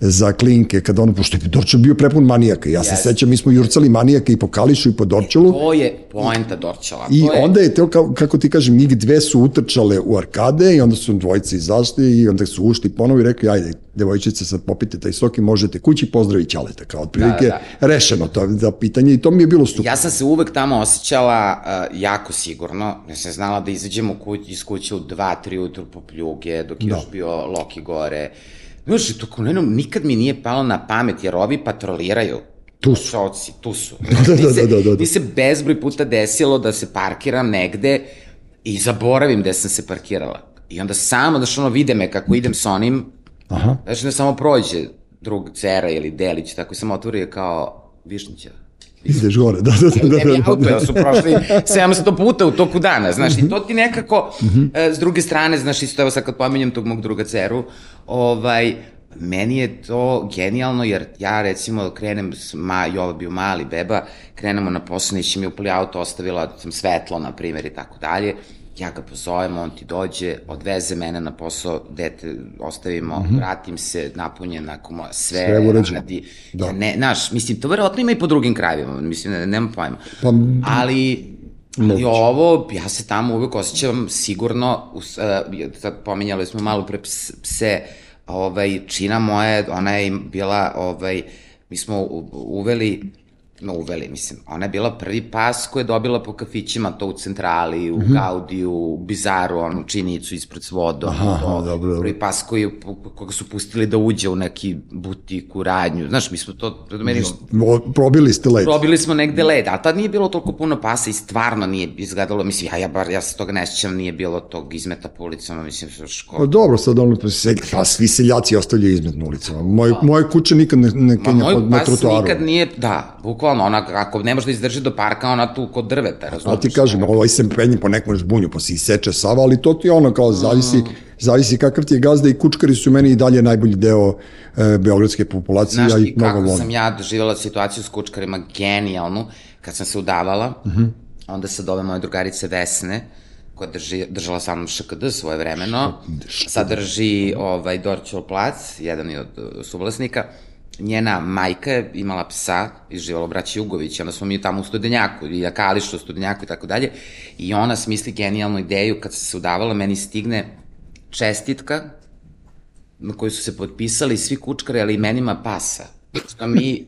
za klinke, kada ono, pošto je Dorčel bio prepun manijaka. Ja se Jeste. sećam, mi smo jurcali manijaka i po Kališu i po Dorčelu. To je poenta Dorčela. I to je, onda je to, kao, kako ti kažem, njih dve su utrčale u arkade i onda su dvojice izašli i onda su ušli ponovo i rekli, ajde, devojčice, sad popite taj sok i možete kući, pozdravi Ćaleta, kao otprilike Da, rešeno to da pitanje i to mi je bilo stup. Ja sam se uvek tamo osjećala uh, jako sigurno, ja sam znala da izađem u kuć, iz kuće u 2-3 ujutru po pljuge, dok je Da. još bio Loki gore. Znaš, to kao, ne, nikad mi nije palo na pamet, jer ovi patroliraju. Tu su. Čoci, tu su. da, da, se- da, da, da. Mi se bezbroj puta desilo da se parkiram negde i zaboravim gde sam se parkirala. I onda samo, znaš, ono, vide me kako idem sa onim, Aha. znaš, da samo prođe drug Cera ili Delić, tako sam otvorio kao Višnjića. Ideš gore, da, da, da, da, da, da, jer su prošli 700 puta u toku dana, znaš, i to ti nekako, e, s druge strane, znaš, isto evo sad kad pominjem tog mog druga Ceru, ovaj, meni je to genijalno, jer ja recimo krenem, ma, Jova bio mali beba, krenemo na posao, neće mi upali auto, ostavila sam svetlo, na primjer, i tako dalje, ja ga pozovem, on ti dođe, odveze mene na posao, dete ostavimo, vratim se, napunjen, nakon moja, sve, Sve je uređeno. radi. Da. Ja ne, znaš, mislim, to verovatno ima i po drugim krajevima, mislim, ne, nemam pojma. Pa, ali, ali ovo, ja se tamo uvek osjećam sigurno, uh, pominjali smo malo pre ps- pse, ovaj, čina moja, ona je bila, ovaj, mi smo uveli, no uveli, mislim, ona je bila prvi pas koji je dobila po kafićima, to u centrali, u Gaudiju, u Bizaru, onu činicu ispred s vodom. Aha, to, dobro, dobro. prvi pas koji, je- koga su pustili da uđe u neki butik, u radnju, znaš, mi smo to, meni, o, probili ste led. Probili smo negde led, ali tad nije bilo toliko puno pasa i stvarno nije izgledalo, mislim, ja, ja, bar, ja se toga ne sjećam, nije bilo tog izmeta po ulicama, mislim, što Pa škola. dobro, sad ono, pa, se, pa svi seljaci ostavljaju izmet na ulicama. Moj, moje kuće nikad ne, ne kenja moj pod, na pas trotoaru. nikad nije, da, bukvalno, ona, ako ne može da izdrži do parka, ona tu kod drveta, A razumiješ? ti kažem, ovaj se penje po nekom žbunju, pa se iseče sava, ali to ti ono kao zavisi, zavisi kakav ti je gazda i kučkari su meni i dalje najbolji deo e, beogradske populacije, Znaš ja ih mnogo kako volim. sam ja doživjela situaciju s kučkarima genijalnu, kad sam se udavala, Mhm. onda sad ove moje drugarice Vesne, koja drži, držala sa mnom ŠKD svoje vremeno, sad drži ovaj, Dorćol plac, jedan je od uh, suvlasnika, njena majka je imala psa i živala braći Jugović, onda smo mi tamo u Studenjaku, i Akališu u Studenjaku i tako dalje, i ona smisli genijalnu ideju, kad se se udavala, meni stigne čestitka na koju su se potpisali svi kučkari, ali imenima pasa. Što mi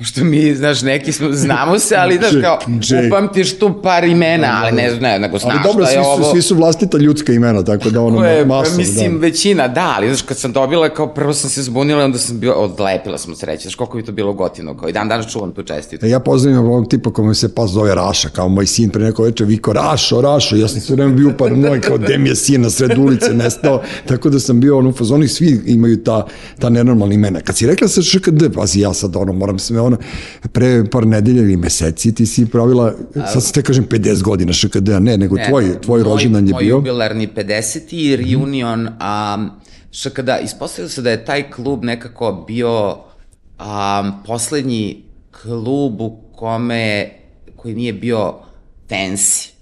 Što mi, znaš, neki smo, znamo se, ali, znaš, kao, upamtiš tu par imena, ali ne, ne, nego znaš Ali dobro, šta svi je su, ovo. svi su vlastita ljudska imena, tako da ono, je, mislim, da. većina, da, ali znaš, kad sam dobila, kao prvo sam se zbunila, onda sam bio, odlepila sam sreće, znaš, koliko bi to bilo gotivno, kao i dan danas čuvam tu čestitu. E, Ja pozdravim ovog tipa kome se pas zove Raša, kao moj sin pre neko veče viko Rašo, Rašo, ja sam sve vreme bio paranoja kao gde mi je sin na sred ulice nestao, tako da sam bio ono u fazonu i svi imaju ta, ta nenormalna imena. Kad si rekla sa ŠKD, pazi ja sad ono moram sve ono, pre par nedelja ili meseci ti si pravila, sad se te kažem 50 godina ŠKD, ne, nego tvoj, tvoj moj- rođendan je moj bio. jubilarni 50. i reunion, a, kada ispostavilo se da je taj klub nekako bio a, poslednji klub u kome, koji nije bio fancy.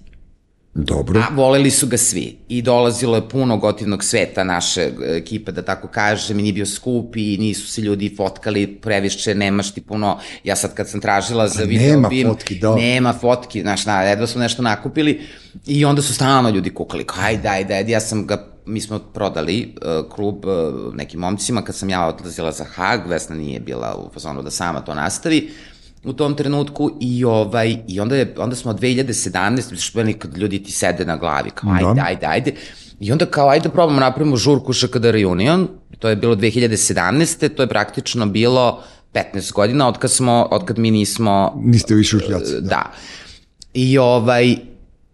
Dobro. A voleli su ga svi i dolazilo je puno gotivnog sveta naše e, ekipe, da tako kažem, i nije bio skup i nisu se ljudi fotkali previše, nemaš ti puno, ja sad kad sam tražila za video nema bim, fotki, da. nema fotki, znaš, na, jedva smo nešto nakupili i onda su stalno ljudi kukali, kao ajde, ajde, ajde, ja sam ga mi smo prodali uh, klub uh, nekim momcima kad sam ja odlazila za Hag, Vesna nije bila u fazonu da sama to nastavi, u tom trenutku i ovaj i onda je onda smo 2017 što je kad ljudi ti sede na glavi kao ajde Da. ajde ajde i onda kao ajde probamo napravimo žurku ŠKD reunion to je bilo 2017 to je praktično bilo 15 godina od kad smo od kad mi nismo Niste više ušljaci. da. da. I ovaj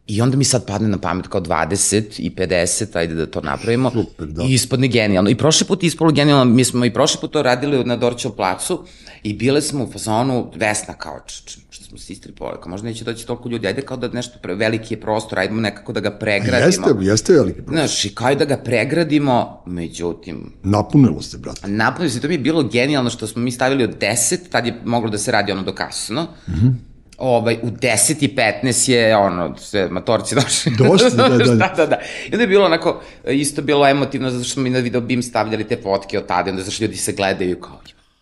I onda mi sad padne na pamet kao 20 i 50, ajde da to napravimo. Super, da. I ispadne genijalno. I prošli put ispalo genijalno, mi smo i prošli put to radili na Dorćev placu i bile smo u fazonu Vesna kao, č, č, što smo se istripovali, kao možda neće doći toliko ljudi, ajde kao da nešto pre, veliki je prostor, ajde nekako da ga pregradimo. Jeste, jeste veliki problem. Znaš, i kao da ga pregradimo, međutim, Napunilo se, brate. napunio se, to mi je bilo genijalno što smo mi stavili od 10, tad je moglo da se radi ono do kasno, mm. -hmm. ovaj, u 10 i 15 je, ono, sve matorci došli. Došli, da, da. da, da, da. I onda je bilo onako, isto bilo emotivno, zato što smo mi na video BIM stavljali te fotke od tada, onda zašto ljudi se gledaju kao,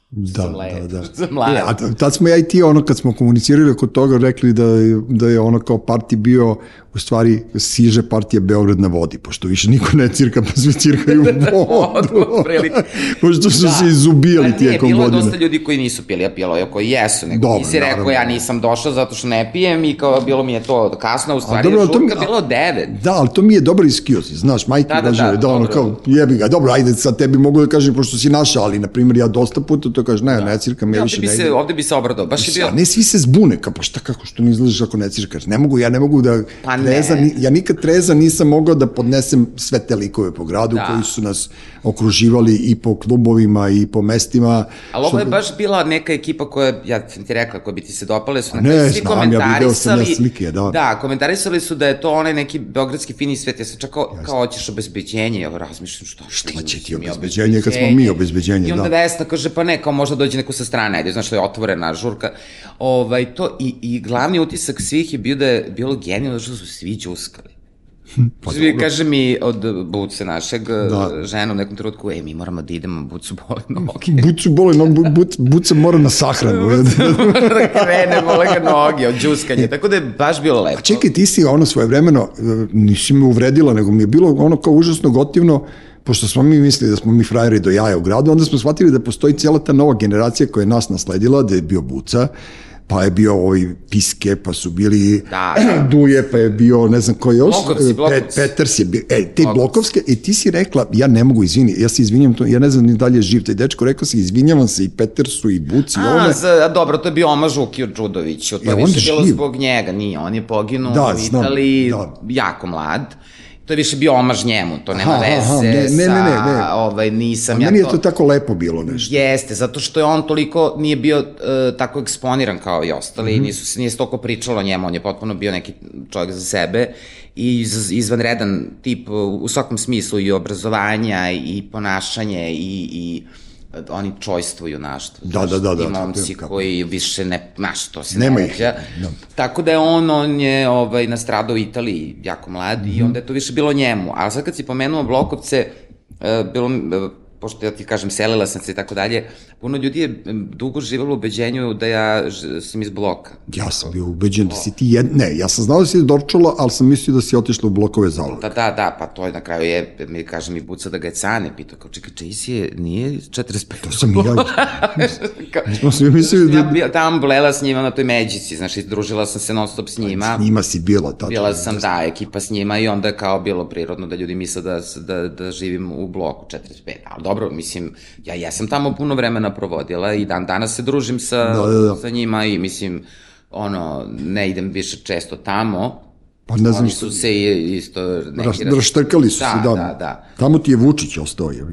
Da, da, da. što sam mlad. E, a t- tad smo ja i ti, ono, kad smo komunicirali oko toga, rekli da, je- da je ono kao parti bio, u stvari, siže partija Beograd na vodi, pošto više niko ne cirka, pa svi cirkaju u vodu. Pošto su se izubijali Pa tijekom bilo je godine. dosta ljudi koji nisu pili, a bilo je koji jesu, nego Dobro, nisi rekao ja nisam došao zato što ne pijem i kao bilo mi je to kasno, u stvari dobro, je to mi- žurka bilo 9. Da, ali to mi je dobar excuse, znaš, majke Da, da, da, da, da, da, ono kao, jebi ga, dobro, ajde, sad tebi mogu da kažem, pošto si naša, ali, na primjer, ja dosta puta to kažem, ne, ne cirkam, ja Ja, više ne se, idem. ovde bi se obradao, baš je bio... A ne svi se zbune, kao pa šta kako što ne izlaziš ako ne cirkaš. Ne mogu, ja ne mogu da Pa. Treza, ni, ja nikad treza nisam mogao da podnesem sve te likove po gradu Da. koji su nas okruživali i po klubovima i po mestima. Ali ovo Što- je baš bila neka ekipa koja, ja sam ti rekla, koja bi ti se dopale, su na Ne, svi znam, ja video sam ja komentarisali... slike, da. Da, komentarisali su da je to onaj neki beogradski fini svet, ja sam čak kao, kao hoćeš obezbeđenje, ja razmišljam šta, Šta će ti obezbeđenje kad smo mi obezbeđenje, I onda da. Vesna kaže, pa ne, kao možda dođe neko sa strane, ajde, znaš, to je otvorena žurka. Ovaj, to, i, I glavni utisak svih je bio da je bilo genijalno, što su svi džuskali. Pa Svi kaže mi od Buce našeg Da. žena u nekom trenutku, e, mi moramo da idemo, Bucu bole noge. Bucu bole, no, bu, buc, buca mora na sahranu. da krene, bole ga noge od džuskanja. Tako da je baš bilo lepo. A čekaj, ti si ono svoje vremeno, nisi me uvredila, nego mi je bilo ono kao užasno gotivno, pošto smo mi mislili da smo mi frajeri do jaja u gradu, onda smo shvatili da postoji cijela ta nova generacija koja je nas nasledila, da je bio Buca, pa je bio ovaj Piske, pa su bili Da. Duje, pa je bio ne znam ko još, Blokovci, e, Blokovci. Peters je bio, e, te Blokovci. blokovske, i ti si rekla, ja ne mogu, izvini, ja se izvinjam, to, ja ne znam ni dalje je živ taj dečko, rekao si, izvinjavam se i Petersu i Buci, A, ovome, za, a dobro, to je bio Oma Žukiju Đudoviću, to Je je više bilo zbog njega, nije, on je poginuo Da, u znam, Italiji, da. jako mlad. To je više bio omaž njemu, to nema Aha, veze aha, ne, ne, sa, ne, ne, ne. ovaj, nisam a ja meni je to... to tako lepo bilo nešto. Jeste, zato što je on toliko nije bio uh, tako eksponiran kao i ostali, mm -hmm. nisu se nije se toliko pričalo o njemu, on je potpuno bio neki čovjek za sebe i iz, izvanredan tip u svakom smislu i obrazovanja i ponašanje i, i uh, oni čojstvo junaštvo. Da, da, da, da, Ti momci tako je, kako. koji više ne, znaš, to se Nema ne ih, da. Tako da je on, on je ovaj, nastradao u Italiji, jako mlad, Mhm. i onda je to više bilo njemu. A sad kad si pomenuo Blokovce, uh, bilo, uh, pošto ja ti kažem, selila sam se i tako dalje, puno ljudi je dugo živalo u ubeđenju da ja sam iz bloka. Ja sam bio ubeđen da si ti jed... Ne, ja sam znao da si iz Dorčola, ali sam mislio da si otišla u blokove za Da, da, da, pa to je na kraju je, mi kaže mi buca da ga je cane, pitao kao, čekaj, čiji je, nije 45. To sam i ja. Smo svi mislili da... Ja tamo blela s njima na toj međici, znaš, družila sam se non stop s njima. S njima si bila, tada. Bila sam, da, ekipa s njima i onda kao bilo prirodno da ljudi misle da, da, da živim u bloku 45. Ali dobro, mislim, ja jesam tamo puno vremena provodila i dan danas se družim sa, da, da, da. sa njima i mislim, ono, ne idem više često tamo, Pa ne znam Oni su se isto neki... Ras, raštrkali su da, se, da. Da, da. Tamo ti je Vučić ostao, je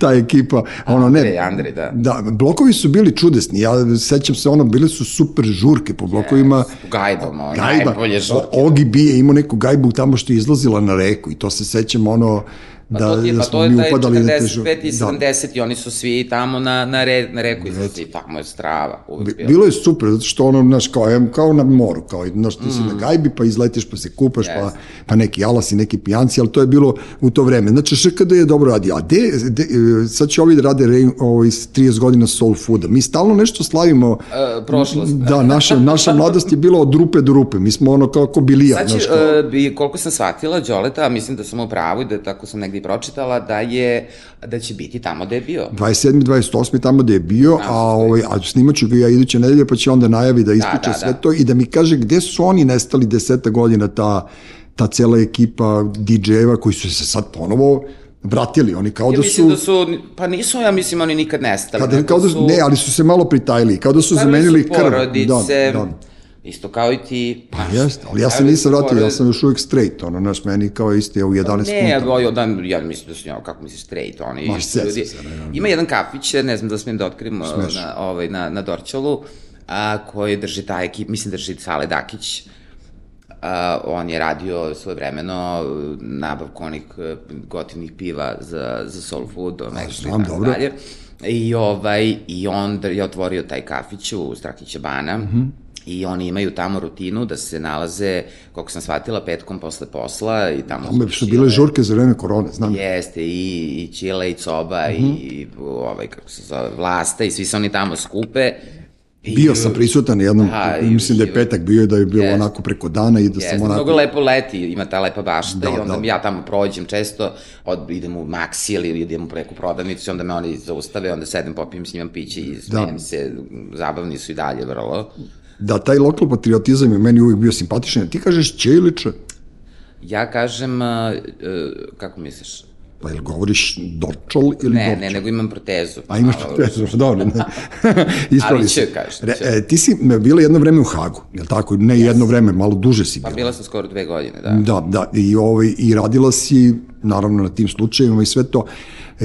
Ta ekipa, ono ne... Andrej, Andrej, da. Da, blokovi su bili čudesni, ja sećam se, ono, bile su super žurke po blokovima. Yes, gajdom, ono, Gajba, najbolje žurke. Ogi Bije imao neku gajbu tamo što je izlazila na reku i to se sećam, ono, Pa da, to, je, pa to je taj 45 i 70 da. i oni su svi tamo na, na, re, na reku izlazi, tamo je strava. Uvijek bilo. bilo je super, zato što ono, znaš, kao, kao na moru, kao, znaš, ti mm. si na gajbi, pa izletiš, pa se kupaš, yes. pa, pa neki alasi, neki pijanci, ali to je bilo u to vreme. Znači, ŠKD je dobro radio. A de, de, sad će ovi da rade re, ovaj, 30 godina soul fooda. Mi stalno nešto slavimo. Uh, prošlost. Da, naša, naša mladost je bila od rupe do rupe. Mi smo ono kao, kao bilija. Će, znaš, kao... uh, koliko sam shvatila, Đoleta, mislim da sam u pravu i da tako sam negdje pročitala da je da će biti tamo da je bio. 27. 28. tamo da je bio, a, ovaj, a snimaću ga ja iduće nedelje, pa će onda najavi da ispriča da, da, sve da. to i da mi kaže gde su oni nestali deseta godina, ta, ta cela ekipa DJ-eva koji su se sad ponovo vratili, oni kao ja da su... da su, pa nisu, ja mislim, oni nikad nestali. Kada, kao da, su, ne, ali su se malo pritajili, kao da su zamenili krv. Porodice, da, da Isto kao i ti. Pa jeste, ali ja se nisam vratio, ja sam još uvijek straight, ono, naš, meni kao isti u 11 punta. Ne, ja, dan, ja mislim da su njao, kako misliš, straight, oni Maš ljudi. Se, ne, ne, Ima jedan kafić, ne znam da smijem da otkrim na, ovaj, na, na Dorčalu, a, koji drži ta ekip, mislim da drži Sale Dakić, a, on je radio svoje vremeno nabavku onih e, gotivnih piva za, za soul food, Mexico i tako dalje. I, ovaj, I on je otvorio taj kafić u Strakića Bana, mm -hmm I oni imaju tamo rutinu da se nalaze, koliko sam shvatila, petkom posle posla i tamo... Tamo su bile žurke za vreme korone, znam. Jeste, i, i Čile, i Coba, mm -hmm. i ovaj, kako se zove, Vlasta, i svi se oni tamo skupe. I, bio sam prisutan jednom, da, mislim da je petak bio da je bilo yes, onako preko dana i da yes, sam onako... Mnogo lepo leti, ima ta lepa bašta da, i onda da. ja tamo prođem često, od, idem u Maxi ili idem u preko prodavnicu onda me oni zaustave, onda sedem, popijem s njima piće i smijem da. se, zabavni su i dalje vrlo da taj lokal patriotizam je meni uvijek bio simpatičan. Ti kažeš Ćeliče? Ja kažem, uh, uh, kako misliš? Pa ili govoriš Dorčol ili Ne, Dorčol? ne, nego imam protezu. A imaš protezu, dobro. Ne. Ali će, kažeš. Re, e, ti si bila jedno vreme u Hagu, je li tako? Ne yes. jedno vreme, malo duže si pa bila. Pa bila sam skoro dve godine, da. Da, da, i, ovaj, i radila si, naravno, na tim slučajevima i sve to. E,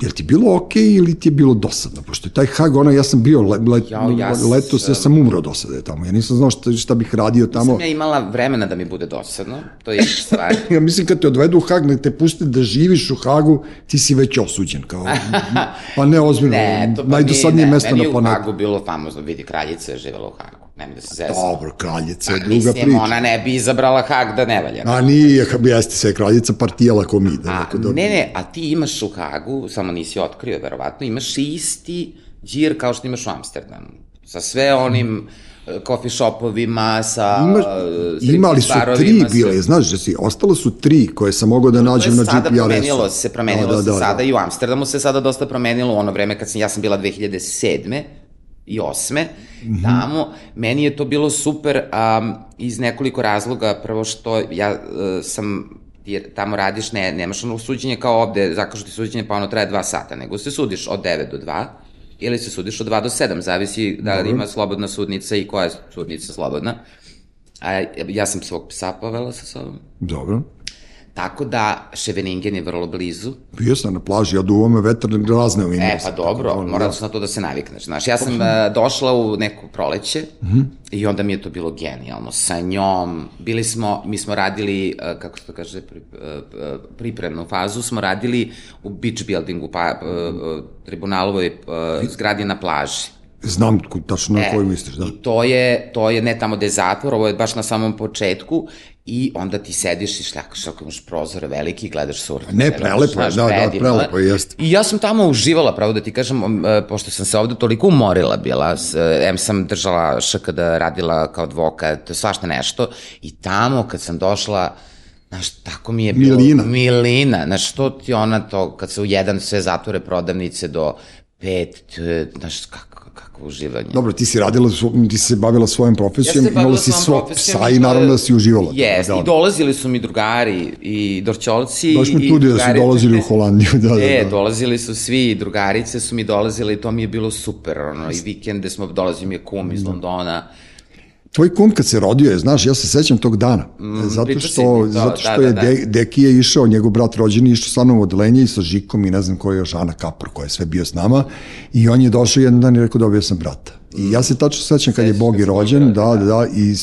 je ti bilo okej okay ili ti je bilo dosadno? Pošto je taj Hag, ono, ja sam bio le, le, ja, ja leto, ja sam umro dosade tamo. Ja nisam znao šta, šta bih radio tamo. Nisam ja imala vremena da mi bude dosadno, to je stvar. ja mislim kad te odvedu u Hag, ne te puste da živiš u Hagu, ti si već osuđen. Kao, pa ne, ozbiljno, ne, to pa najdosadnije mesto na planetu. Meni je u Hagu bilo famozno, vidi, kraljica je živela u Hagu. Nemoj da se zezam. Dobro, kraljica je druga mislim, priča. ona ne bi izabrala Hag da ne valja. A nije, jeste se kraljica partijala ko mi. Da a, da... Ne, ne, a ti imaš u Hagu, samo nisi otkrio, verovatno, imaš isti džir kao što imaš u Amsterdamu. Sa sve onim e, coffee shopovima, sa Ima, uh, imali su tri bile, znaš da si, ostalo su tri koje sam mogao da nađem na GPRS-u. Sada promenilo se, promenilo da, da, se da, sada da. i u Amsterdamu se sada dosta promenilo u ono vreme kad sam, ja sam bila 2007 i osme mm -hmm. tamo. Meni je to bilo super um, iz nekoliko razloga. Prvo što ja uh, sam jer tamo radiš, ne, nemaš ono suđenje kao ovde, zakažu ti suđenje pa ono traje dva sata, nego se sudiš od 9 do 2 ili se sudiš od 2 do 7, zavisi da li ima slobodna sudnica i koja je sudnica slobodna. A, ja sam svog psa povela sa sobom. Dobro. Tako da Ševeningen je vrlo blizu. Bio sam na plaži, ja duvo me vetar razne u E, pa dobro, da, mora da. na to da se navikneš. Znaš, ja sam uh, došla u neko proleće uh mhm. -huh. i onda mi je to bilo genijalno. Sa njom, bili smo, mi smo radili, uh, kako se to kaže, pri, uh, pripremnu fazu, smo radili u beach buildingu, pa, uh, tribunalovoj uh, zgradi na plaži. Znam tačno na E, koju misliš, da. I to je, to je ne tamo gde je zatvor, ovo je baš na samom početku i onda ti sediš i šljakaš ako imaš prozore veliki i gledaš surf. Ne, prelepo je, da, da, prelepo je, jeste. I ja sam tamo uživala, pravo da ti kažem, e, pošto sam se ovde toliko umorila bila, e, em sam držala škd, radila kao advokat, svašta nešto, i tamo kad sam došla, Znaš, tako mi je bilo... Milina. Milina. Znaš, što ti ona to, kad se u jedan sve zatvore prodavnice do pet, znaš, kako, kako uživanje. Dobro, ti si radila, ti si se bavila svojom profesijom, Ja imala si svog profesijom psa i naravno da si uživala. Jes, da, i dolazili su mi drugari i dorćolci. Baš me i čudi da su dolazili u Holandiju, da, da, E, da. dolazili su svi, i drugarice su mi dolazile i to mi je bilo super, ono, i vikende smo, dolazio mi je kum iz Londona. Tvoj kum kad se rodio je, znaš, ja se sećam tog dana. zato pričao si što, mi to, zato što da, je da, da. De, Deki je išao, njegov brat rođeni, išao sa mnom u odelenje i sa Žikom i ne znam ko je još, Ana Kapor, koja je sve bio s nama. I on je došao jedan dan i rekao dobio sam brata. I ja se tačno sećam kad je Bogi rođen, da, da, da, i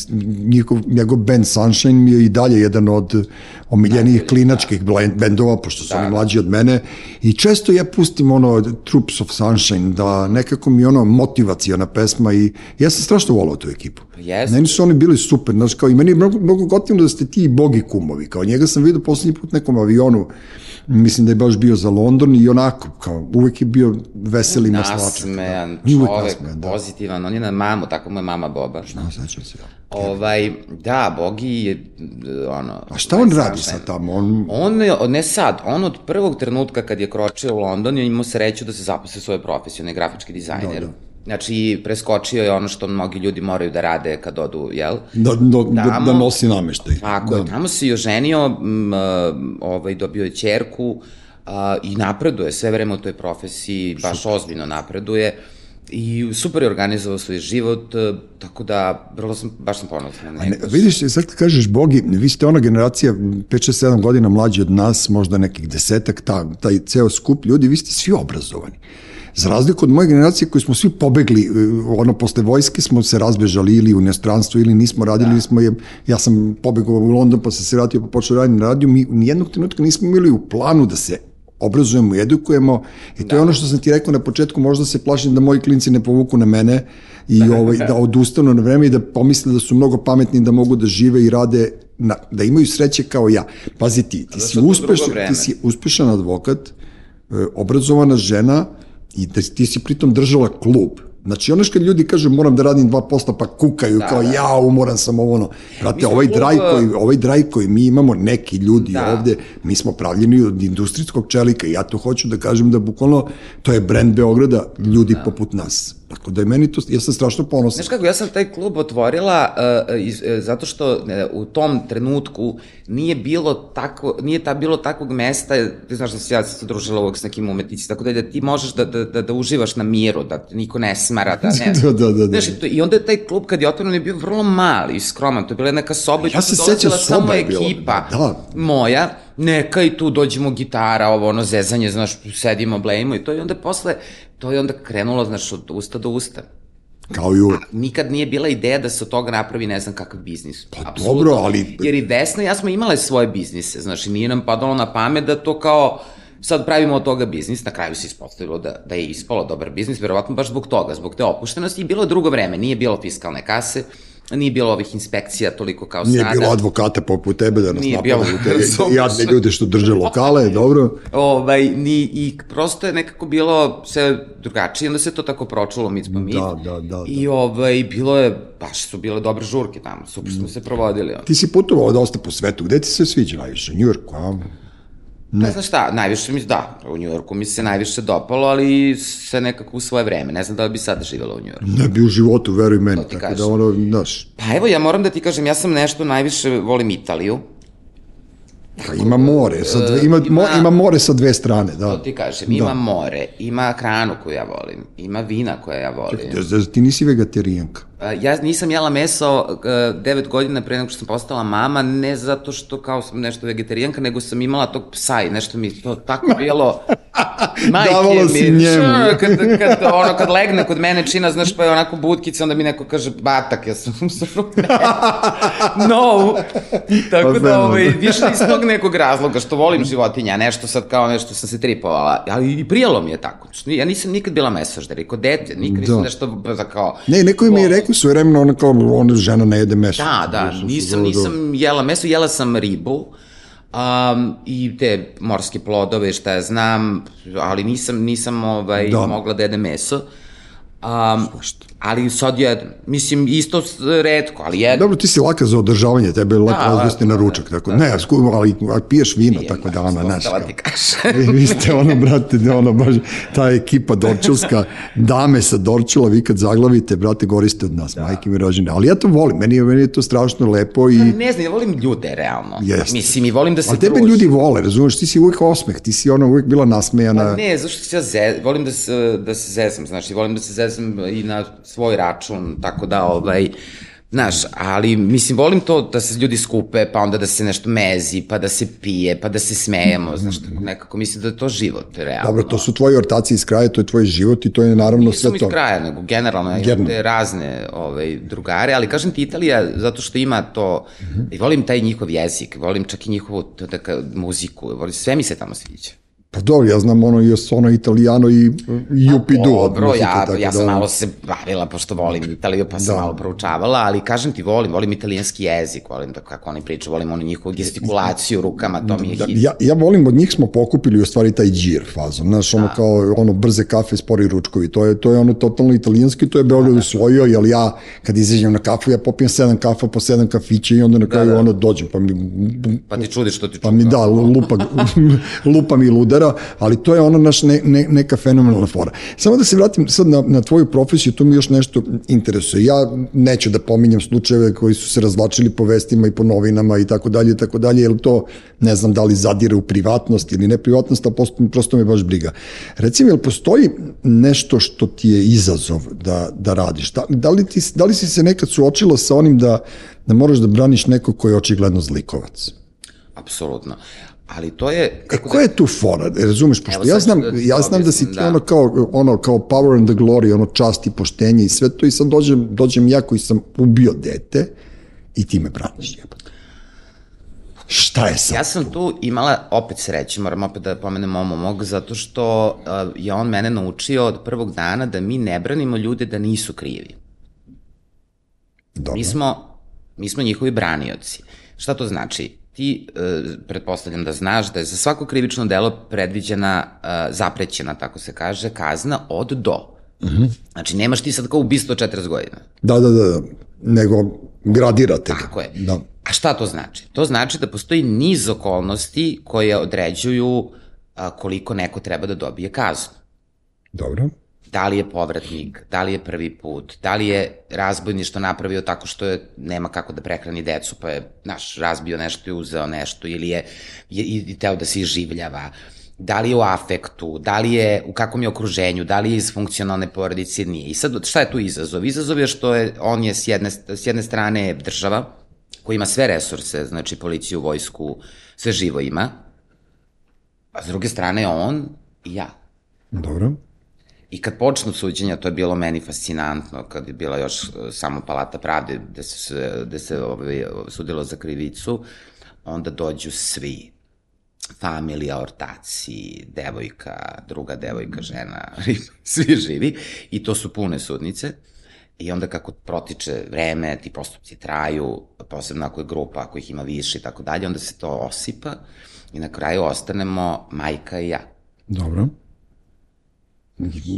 njihov, njegov band Sunshine mi je i dalje jedan od omiljenijih klinačkih blend- bendova, pošto su Da, oni da. mlađi od mene. I često ja pustim ono Troops of Sunshine, da nekako mi ono motivacijona pesma i ja sam strašno volao tu ekipu. jeste. Meni su oni bili super, znaš, kao i meni je mnogo, mnogo gotivno da ste ti i bogi kumovi, kao njega sam vidio poslednji put nekom avionu, mislim da je baš bio za London i onako, kao uvek je bio veseli maslačak. Nasmejan uvek čovek, da. Pozitivan, on je na mamu, tako mu je mama Boba. Da, sećam se. Ovaj, da, Bogi je, ono... A šta on radi sunshine. sad tamo? On, On je, ne sad, on od prvog trenutka kad je kročio u London je imao sreću da se zaposle svoje profesije, on je grafički dizajner. Da, da. Znači, preskočio je ono što mnogi ljudi moraju da rade kad odu, jel? da, da, da, Tamo- da nosi nameštaj. Tako da. tamo se i oženio, m, ovaj, dobio je čerku a, i napreduje sve vreme u toj profesiji, baš ozbiljno napreduje i super je organizovao svoj život, e, tako da vrlo sam, baš sam ponosna ne, vidiš, sad kad kažeš Bogi, vi ste ona generacija 5-6-7 godina mlađi od nas, možda nekih desetak, ta, taj ceo skup ljudi, vi ste svi obrazovani. Za razliku od moje generacije koji smo svi pobegli, e, ono, posle vojske smo se razbežali ili u inostranstvo ili nismo radili, da. smo je, ja sam pobegao u London pa sam se vratio pa počeo raditi na radiju, mi nijednog trenutka nismo imali u planu da se obrazujemo i edukujemo i to da. je ono što sam ti rekao na početku, možda se plašim da moji klinci ne povuku na mene i ovaj, da odustanu na vreme i da pomisle da su mnogo pametni da mogu da žive i rade na, da imaju sreće kao ja. Pazi ti, ti si, drugo uspešan, vreme. ti si uspešan advokat, e, obrazovana žena i da ti si pritom držala klub. Znači, ono što ljudi kažu moram da radim dva posta pa kukaju da, kao da. ja umoran sam ovo ono. Brate, smo ovaj klub, draj, e, koji, ovaj draj koji mi imamo, neki ljudi Da. ovde, mi smo pravljeni od industrijskog čelika i ja to hoću da kažem da bukvalno to je brend Beograda, ljudi da. poput nas. Tako da je meni to, ja sam strašno ponosan. Znaš kako, ja sam taj klub otvorila uh, iz, uh, zato što uh, u tom trenutku nije bilo tako, nije ta bilo takvog mesta, ti znaš da se ja se družila uvek s nekim umetnicima, tako da, da ti možeš da, da, da, da uživaš na miru, da te niko ne smara, da ne. Da, da, da, da. Znaš, i, to, i onda je taj klub kad je otvoren je bio vrlo mali i skroman, to je bila neka soba i Ja tu se su sećam, dolazila samo ekipa da. moja, neka i tu dođemo gitara, ovo ono zezanje, znaš, sedimo, blejimo i to i onda posle, to je onda krenulo, znaš, od usta do usta Kao i uvek. nikad nije bila ideja da se od toga napravi ne znam kakav biznis. Pa dobro, ali- Jer i Vesna i ja smo imale svoje biznise, znači nije nam padalo na pamet da to kao sad pravimo od toga biznis, na kraju se ispostavilo da, da je ispalo dobar biznis, verovatno baš zbog toga, zbog te opuštenosti i bilo drugo vreme, nije bilo fiskalne kase, nije bilo ovih inspekcija toliko kao Nije sada. bilo advokata poput tebe da nas Nije napadaju te jadne ljude što drže lokale, dobro. Ovaj, ni, I prosto je nekako bilo sve drugačije, onda se to tako pročulo mic po mic. Da, da, da, da. I ovaj, bilo je, baš su bile dobre žurke tamo, super smo se provodili. Ti si putovao dosta po svetu, gde ti se sviđa najviše? New York, a? Ne znam šta, najviše mi, da, u Njujorku mi se najviše dopalo, ali se nekako u svoje vreme, ne znam da li bi sad živjela u Njujorku. Ne bi u životu, veruj meni, tako da kažem. ono, znaš, Pa evo, ja moram da ti kažem, ja sam nešto najviše volim Italiju, pa ima more, sa dve, ima, ima- mo, ima more sa dve strane, da. to ti kažem, ima more, ima hranu koju ja volim, ima vina koja ja volim. Da, da, ti nisi vegetarijanka. Ja nisam jela meso uh, devet godina pre nego što sam postala mama, ne zato što kao sam nešto vegetarijanka, nego sam imala tog psa i nešto mi to tako bilo... Majke Davala si mi, njemu. Š, kad, kad, ono, kad legne kod mene čina, znaš, pa je onako budkica, onda mi neko kaže, batak, ja sam no. Tako pa da, ovaj, više iz tog nekog razloga, što volim životinja, nešto sad kao nešto sam se tripovala, ali i prijelo mi je tako. Ja nisam nikad bila mesožder, i kod dete, nikad nisam da. nešto za kao... Ne, neko mi je rekao svoje vremena, ona kao, ona žena ne jede meso. Da, da, nisam, nisam jela meso, jela sam ribu, um, i te morske plodove, šta ja znam, ali nisam, nisam ovaj, da. mogla da jedem meso. Um, ali sad je, mislim, isto redko, ali je... Dobro, ti si laka za održavanje, tebe je laka da, na ručak, tako, da, ne, sku, ali, ali piješ vino, tako da, ona, znaš. Da ti kažem. vi ste, ono, brate, ono, baš, ta ekipa dorčilska, dame sa dorčila, vi kad zaglavite, brate, goriste od nas, da. majke mi rođene, ali ja to volim, meni, meni je to strašno lepo i... Ne, ne znam, ja volim ljude, realno. Mislim, i volim da se Ali tebe druži. ljudi vole, razumeš, ti si uvijek osmeh, ti si ono uvijek bila nasmejana. Pa ne, zašto se ja ze, volim da se, da se zezam, znači, volim da se zezam i na svoj račun, tako da, ovaj, Znaš, ali mislim, volim to da se ljudi skupe, pa onda da se nešto mezi, pa da se pije, pa da se smejemo, znaš, nekako mislim da je to život, realno. Dobro, to su tvoji ortaci iz kraja, to je tvoj život i to je naravno Nisam sve to. Nisam iz kraja, nego generalno, Generalno. te razne ovaj, drugare, ali kažem ti Italija, zato što ima to, mm -hmm. i volim taj njihov jezik, volim čak i njihovu to, taka, muziku, volim, sve mi se tamo sviđa. Pa dobro, ja znam ono i ono italijano i, i Jupidu. Dobro, muzike, ja, tako ja sam da... malo se bavila, pošto volim Italiju, pa sam da. malo proučavala, ali kažem ti, volim, volim italijanski jezik, volim da kako oni pričaju, volim onu njihovu gestikulaciju rukama, to mi je da, hit. Ja, ja volim, od njih smo pokupili u stvari taj džir fazom, znaš, ono da. kao ono brze kafe, spori ručkovi, to je, to je ono totalno italijanski, to je Beograd da, da. usvojio, jer ja kad izađem na kafu, ja popijem sedam kafa po sedam kafića i onda na da, kraju da, da. ono dođem, pa mi... Pa ti čudiš što ti čuka. Pa mi da, lupa, lupa mi luda udara, ali to je ono naš ne, ne, neka fenomenalna fora. Samo da se vratim sad na, na tvoju profesiju, to mi još nešto interesuje. Ja neću da pominjem slučajeve koji su se razvlačili po vestima i po novinama i tako dalje i tako dalje, jer to ne znam da li zadire u privatnost ili ne privatnost, a prosto, prosto me baš briga. Recimo, jel postoji nešto što ti je izazov da, da radiš? Da, da, li ti, da li si se nekad suočila sa onim da, da moraš da braniš neko ko je očigledno zlikovac? Apsolutno ali to je... E, kako e, ko da... je tu fora, razumeš, pošto ja znam, da, ja znam da si ti da. ono kao, ono kao power and the glory, ono čast i poštenje i sve to i sad dođem, dođem ja koji sam ubio dete i ti me braniš jebate. Šta je sad Ja sam tu? tu imala opet sreće, moram opet da pomenem momo mog, zato što uh, je on mene naučio od prvog dana da mi ne branimo ljude da nisu krivi. Dobro. Mi smo, mi smo njihovi branioci. Šta to znači? Ti e, pretpostavljam da znaš da je za svako krivično delo predviđena, e, zaprećena, tako se kaže, kazna od do. Mm -hmm. Znači, nemaš ti sad kao ubistvo 40 godina. Da, da, da, da. nego gradirate. Tako je. Da. A šta to znači? To znači da postoji niz okolnosti koje određuju a, koliko neko treba da dobije kaznu. Dobro da li je povratnik, da li je prvi put, da li je razbojništvo napravio tako što je, nema kako da prehrani decu, pa je, naš, razbio nešto i uzeo nešto, ili je, je i teo da se iživljava, da li je u afektu, da li je u kakvom je okruženju, da li je iz funkcionalne porodice, nije. I sad, šta je tu izazov? Izazov je što je, on je s jedne, s jedne strane država, koja ima sve resurse, znači policiju, vojsku, sve živo ima, a s druge strane on i ja. Dobro. I kad počnu suđenja, to je bilo meni fascinantno, kad je bila još e, samo palata pravde, gde se, gde se ovaj, sudilo za krivicu, onda dođu svi, familija, ortaci, devojka, druga devojka, žena, svi živi, i to su pune sudnice. I onda kako protiče vreme, ti postupci traju, posebno ako je grupa, ako ih ima više i tako dalje, onda se to osipa i na kraju ostanemo majka i ja. Dobro.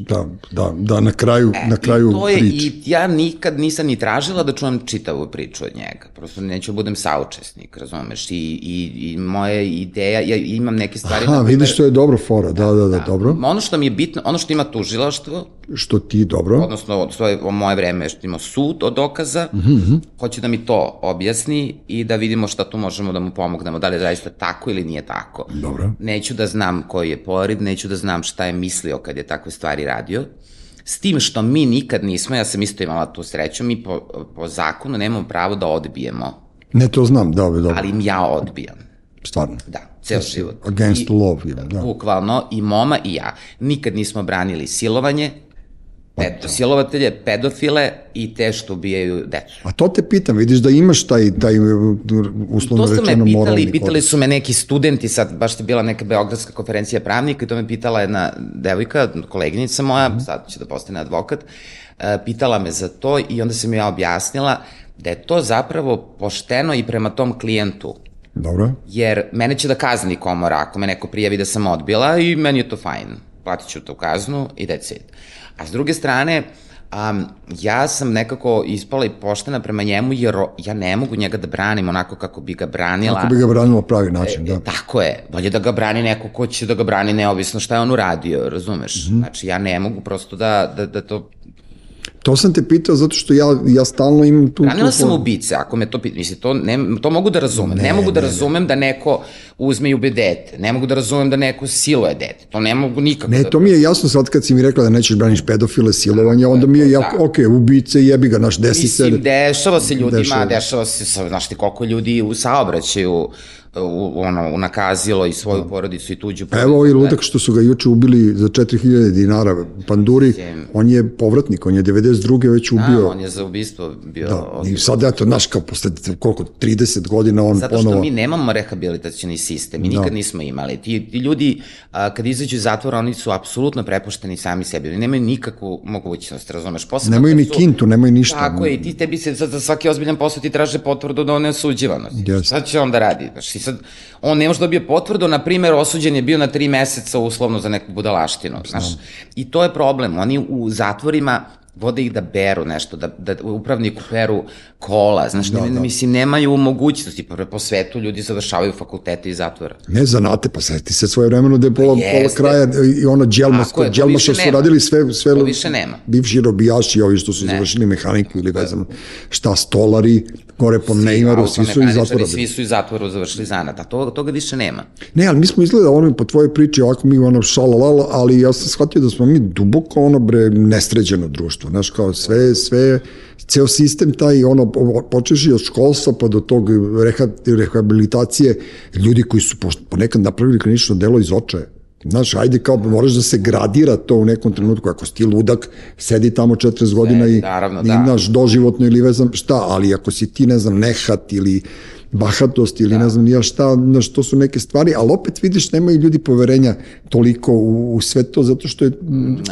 Da, da, da, na kraju, e, na kraju to je, priče. I ja nikad nisam ni tražila da čujem čitavu priču od njega. Prosto neću da budem saučesnik, razumeš? I, i, i moja ideja, ja imam neke stvari... Aha, vidiš što je dobro fora, da, da, da, da, dobro. Ono što mi je bitno, ono što ima tužilaštvo... Što ti, dobro. Odnosno, svoje, o moje vreme što ima sud od dokaza, mm -hmm. hoće da mi to objasni i da vidimo šta tu možemo da mu pomognemo, da li je zaista tako ili nije tako. Dobro. Neću da znam koji je pored, neću da znam šta je mislio kad je takve stvari radio, S tim što mi nikad nismo, ja sam isto imala tu sreću, mi po, po zakonu nemamo pravo da odbijemo, Ne, to znam, da, dobro. ali im ja odbijam. Stvarno. Da, ceo život. Against I- ili, da. Bukvalno, i moma i ja. Nikad nismo branili silovanje, ped, silovatelje, pedofile i te što ubijaju decu. A to te pitam, vidiš da imaš taj, taj uslovno To su me rečeno pitali, moralni pitali kodeks. su me neki studenti, sad baš je bila neka beogradska konferencija pravnika i to me pitala jedna devojka, koleginica moja, Mhm. sad će da postane advokat, e, pitala me za to i onda sam ja objasnila da je to zapravo pošteno i prema tom klijentu. Dobro. Jer mene će da kazni komora ako me neko prijavi da sam odbila i meni je to fajn. Platit ću tu kaznu i that's it. A s druge strane, um, ja sam nekako ispala i poštena prema njemu jer ja ne mogu njega da branim onako kako bi ga branila. Ako bi ga branilo pravi način, da. Tako je, bolje da ga brani neko ko će da ga brani neovisno šta je on uradio, razumeš? Mhm. Znači, ja ne mogu prosto da, da, da to... To sam te pitao zato što ja, ja stalno imam tu... Branila tu sam ubice, ako me to pita, mislim, to, ne, to mogu da razumem. Ne, ne mogu da ne, razumem da neko uzme i ube dete. Ne mogu da razumem da neko siluje dete. To ne mogu nikako Ne, da... to mi je jasno sad kad si mi rekla da nećeš braniš pedofile, silovanja, onda mi je jako, da. ok, ubice, jebi ga, naš desi se... Mislim, dešava se ljudima, Dešava. dešava, se, znaš ti koliko ljudi u saobraćaju ono, unakazilo i svoju porodicu i tuđu porodicu. Evo ovaj ludak što su ga juče ubili za 4000 dinara, Panduri, on je povratnik, on je 92. već Da, ubio. on je za ubistvo bio... Da, i sad eto, znaš, kao posle koliko, 30 godina on Zato što ponovo... mi nemamo rehabilitacioni sistem, mi nikad nismo imali. Ti, ti ljudi, a, kad izađu iz zatvora, oni su apsolutno prepušteni sami sebi. Oni nemaju nikakvu mogućnost, razumeš? Posebno Nemaju ni su- kintu, nemaju ništa. Tako je, i ti tebi se za, za svaki ozbiljan posao ti traže potvrdu da on je osuđivan. Jeste. Šta će on da radi? Znaš, sad, on ne može da dobije potvrdu, na primjer, osuđen je bio na tri meseca uslovno za neku budalaštinu, znaš. I to je problem, oni u zatvorima vode ih da beru nešto, da, da upravniku peru kola, znaš, da, ne, mislim, nemaju mogućnosti, po, po svetu ljudi završavaju fakultete iz zatvora. Ne zanate, pa seti se svoje vremeno da je pola, pola Jeste. kraja i ono dželma, Tako je, to dželma više što su nema. radili sve, sve To više nema. bivši robijaši, ovi što su završili mehaniku ili ne znam šta, stolari, gore po Neymaru, svi su iz zatvora. Svi su iz zatvora završili zanat, a to, toga više nema. Ne, ali mi smo izgleda ono po tvojoj priči ovako mi ono šalalala, ali ja sam shvatio da smo mi duboko ono bre nesređeno društvo, znaš kao sve, sve, ceo sistem taj ono počeši od školstva pa do tog reha, rehabilitacije ljudi koji su ponekad napravili klinično delo iz očaja. Znaš, ajde kao moraš da se gradira to u nekom trenutku, ako si ti ludak, sedi tamo 40 godina i, naravno, i da. naš doživotno ili ne znam šta, ali ako si ti, ne znam, nehat ili bahatost ili ne znam nija šta, znaš, to su neke stvari, ali opet vidiš, nemaju ljudi poverenja toliko u, u sve to, zato što je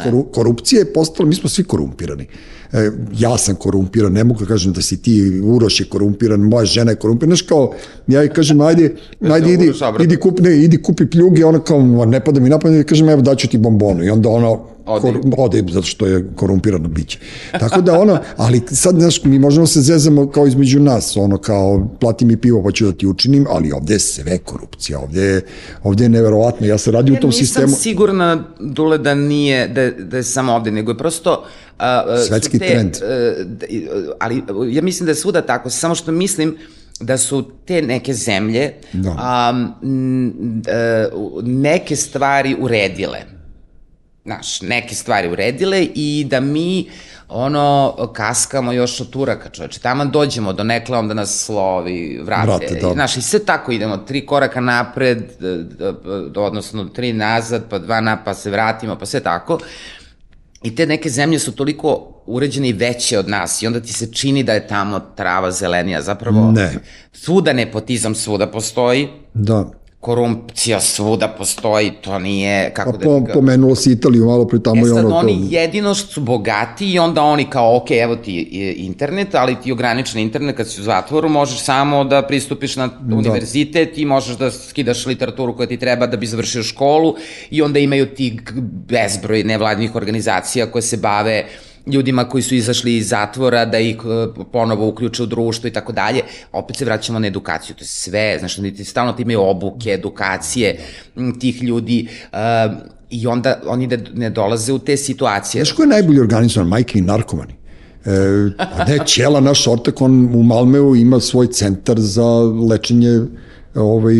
koru, korupcija je postala, mi smo svi korumpirani. E, ja sam korumpiran, ne mogu da kažem da si ti, Uroš je korumpiran, moja žena je korumpirana, znaš kao, ja joj kažem, ajde, ajde, idi, idi, kupi, ne, idi kupi pljuge, ona kao, "Ma, ne pada mi napadne, i kažem, evo daću ti bombonu, i onda ona, Ode. kor, ode, zato što je korumpirano biće. Tako da ono, ali sad, znaš, mi možemo se zezamo kao između nas, ono kao, plati mi pivo pa ću da ti učinim, ali ovde je sve korupcija, ovde je, ovde je neverovatno, ja sam radio u tom nisam sistemu. sigurna, Dule, da nije, da, da je samo ovde, nego je prosto... Su Svetski trend. da, i, a, ali ja mislim da je svuda tako, samo što mislim da su te neke zemlje Da. a, m, a, neke stvari uredile. Znaš, neke stvari uredile i da mi ono, kaskamo još od Turaka, čoveče. Tamo dođemo do nekle, onda nas slovi, vrate. Vrate, da. Znaš, i sve tako idemo, tri koraka napred, odnosno tri nazad, pa dva na, pa se vratimo, pa sve tako. I te neke zemlje su toliko uređene i veće od nas i onda ti se čini da je tamo trava zelenija. Zapravo, Ne. svuda nepotizam svuda postoji, Da. Korupcija svuda postoji, to nije, kako Pa da... po, ga- pomenulo si Italiju malo pre tamo E i sad, ono oni to... jedino su bogati i onda oni kao, ok, evo ti e, internet, ali ti ograničen internet kad si u zatvoru, možeš samo da pristupiš na univerzitet i možeš da skidaš literaturu koja ti treba da bi završio školu i onda imaju ti bezbroj nevladnih organizacija koje se bave ljudima koji su izašli iz zatvora, da ih e, ponovo uključe u društvo i tako dalje. Opet se vraćamo na edukaciju, to je sve, znaš, ti stalno ti imaju obuke, edukacije tih ljudi uh, i onda oni ne, ne dolaze u te situacije. Znaš ko je najbolji organizovan? Majke i narkomani. E, pa ne, Ćela, naš ortak, on u Malmeu ima svoj centar za lečenje ovaj,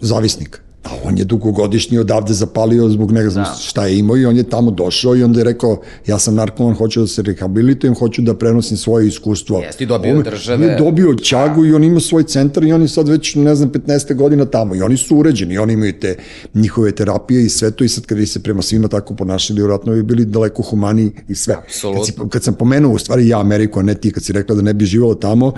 zavisnika. A on je dugogodišnji odavde zapalio zbog ne znam da. šta je imao i on je tamo došao i onda je rekao ja sam narkoman, hoću da se rehabilitujem, hoću da prenosim svoje iskustvo. Jeste i dobio on, države. On je dobio čagu da. i on ima svoj centar i on je sad već ne znam 15. godina tamo i oni su uređeni, oni imaju te njihove terapije i sve to i sad kad bi se prema svima tako ponašali, vjerojatno bi bili daleko humaniji i sve. Kad, si, kad sam pomenuo u stvari ja Ameriku, a ne ti kad si rekla da ne bi živalo tamo